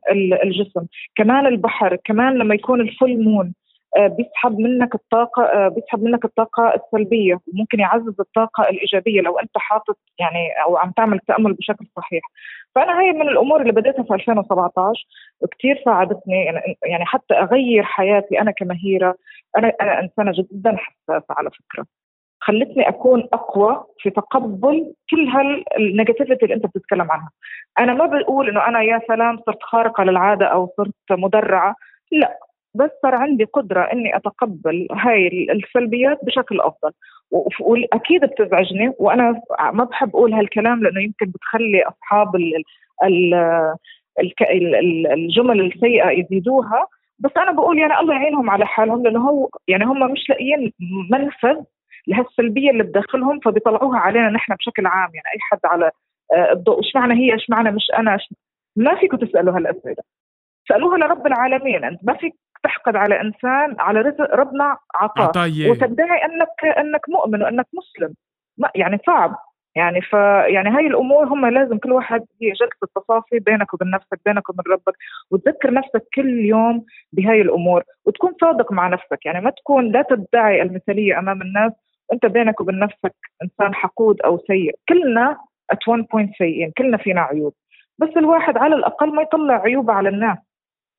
الجسم. كمان البحر كمان لما يكون الفول مون آه، بيسحب منك الطاقة آه، بيسحب منك الطاقة السلبية وممكن يعزز الطاقة الإيجابية لو أنت حاطط يعني أو عم تعمل تأمل بشكل صحيح. فأنا هي من الأمور اللي بديتها في 2017 وكثير ساعدتني يعني, يعني حتى أغير حياتي أنا كمهيرة. أنا أنا إنسانة جدا حساسة على فكرة. خلتني أكون أقوى في تقبل كل هالنيجاتيفيتي اللي أنت بتتكلم عنها. أنا ما بقول إنه أنا يا سلام صرت خارقة للعادة أو صرت مدرعة. لا بس صار عندي قدرة إني أتقبل هاي السلبيات بشكل أفضل. وأكيد بتزعجني وأنا ما بحب أقول هالكلام لأنه يمكن بتخلي أصحاب ال ال ال الجمل السيئة يزيدوها. بس أنا بقول يعني الله يعينهم على حالهم لأنه هو يعني هم مش لاقيين منفذ لهالسلبيه اللي بداخلهم فبيطلعوها علينا نحن بشكل عام. يعني أي حد على آه، الضوء إيش معنى هي إيش معنى مش أنا ما فيكم تسألوا هالأسئلة. سألوها لرب العالمين. أنت ما فيك تحقد على إنسان على رزق ربنا عطاه. وتدعي أنك أنك مؤمن وأنك مسلم. ما يعني صعب. يعني ف يعني هاي الأمور هم لازم كل واحد هي جلسة تصافي بينك وبين نفسك بينك وبين ربك وتذكر نفسك كل يوم بهاي الأمور وتكون صادق مع نفسك. يعني ما تكون لا تدعي المثالية أمام الناس أنت بينك وبين نفسك إنسان حقود أو سيء. كلنا at one point سيئين كلنا فينا عيوب. بس الواحد على الأقل ما يطلع عيوبه على الناس.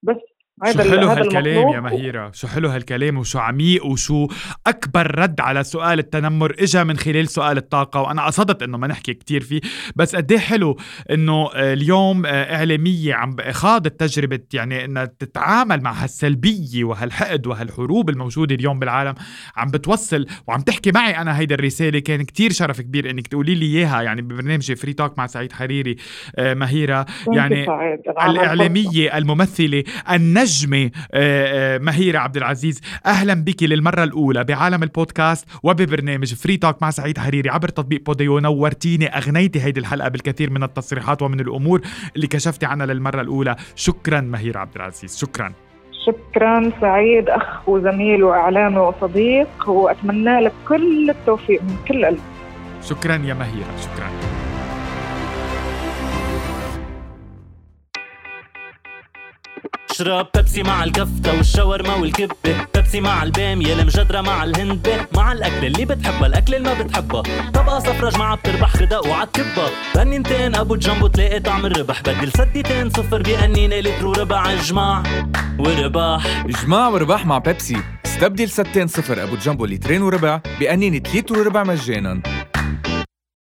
بس شو حلو هالكلام يا مهيرة؟ شو حلو هالكلام وشو عميق وشو أكبر رد على سؤال التنمر إجا من خلال سؤال الطاقة وأنا قصدت إنه ما نحكي كتير فيه بس قد إيه حلو إنه اليوم إعلامية عم خاضت تجربة يعني إنها تتعامل مع هالسلبية وهالحقد وهالحروب الموجودة اليوم بالعالم عم بتوصل وعم تحكي معي أنا هيدا الرسالة كان كتير شرف كبير إنك تقولي لي إياها يعني ببرنامج فري توك مع سعيد حريري آه، مهيرة. يعني الإعلامية الممثلة النجم النجمة آه، آه، مهيرة عبد العزيز. أهلا بك للمرة الأولى بعالم البودكاست وببرنامج فري توك مع سعيد حريري عبر تطبيق بوديو. نورتيني أغنيتي هيدي الحلقة بالكثير من التصريحات ومن الأمور اللي كشفتي عنها للمرة الأولى. شكرا مهيرة عبد العزيز. شكرا. شكرا سعيد أخ وزميل وإعلامي وصديق وأتمنى لك كل التوفيق من كل قلب شكرا يا مهيرة. شكرا. اشرب بيبسي مع الكفتة والشاورما والكبة. بيبسي مع البامية المجدرة مع الهندبة مع الأكل اللي بتحبها الأكل اللي ما بتحبها. طبقة صفرة جماعة بتربح خدق وعالكبة بنينتين أبو جنبو تلاقي طعم الربح. بدل سديتين صفر بأنينة لتر وربع إجماع. ورباح إجماع ورباح مع بيبسي. استبدل ستين صفر أبو جنبو لترين وربع بأنينة لتر وربع مجانا.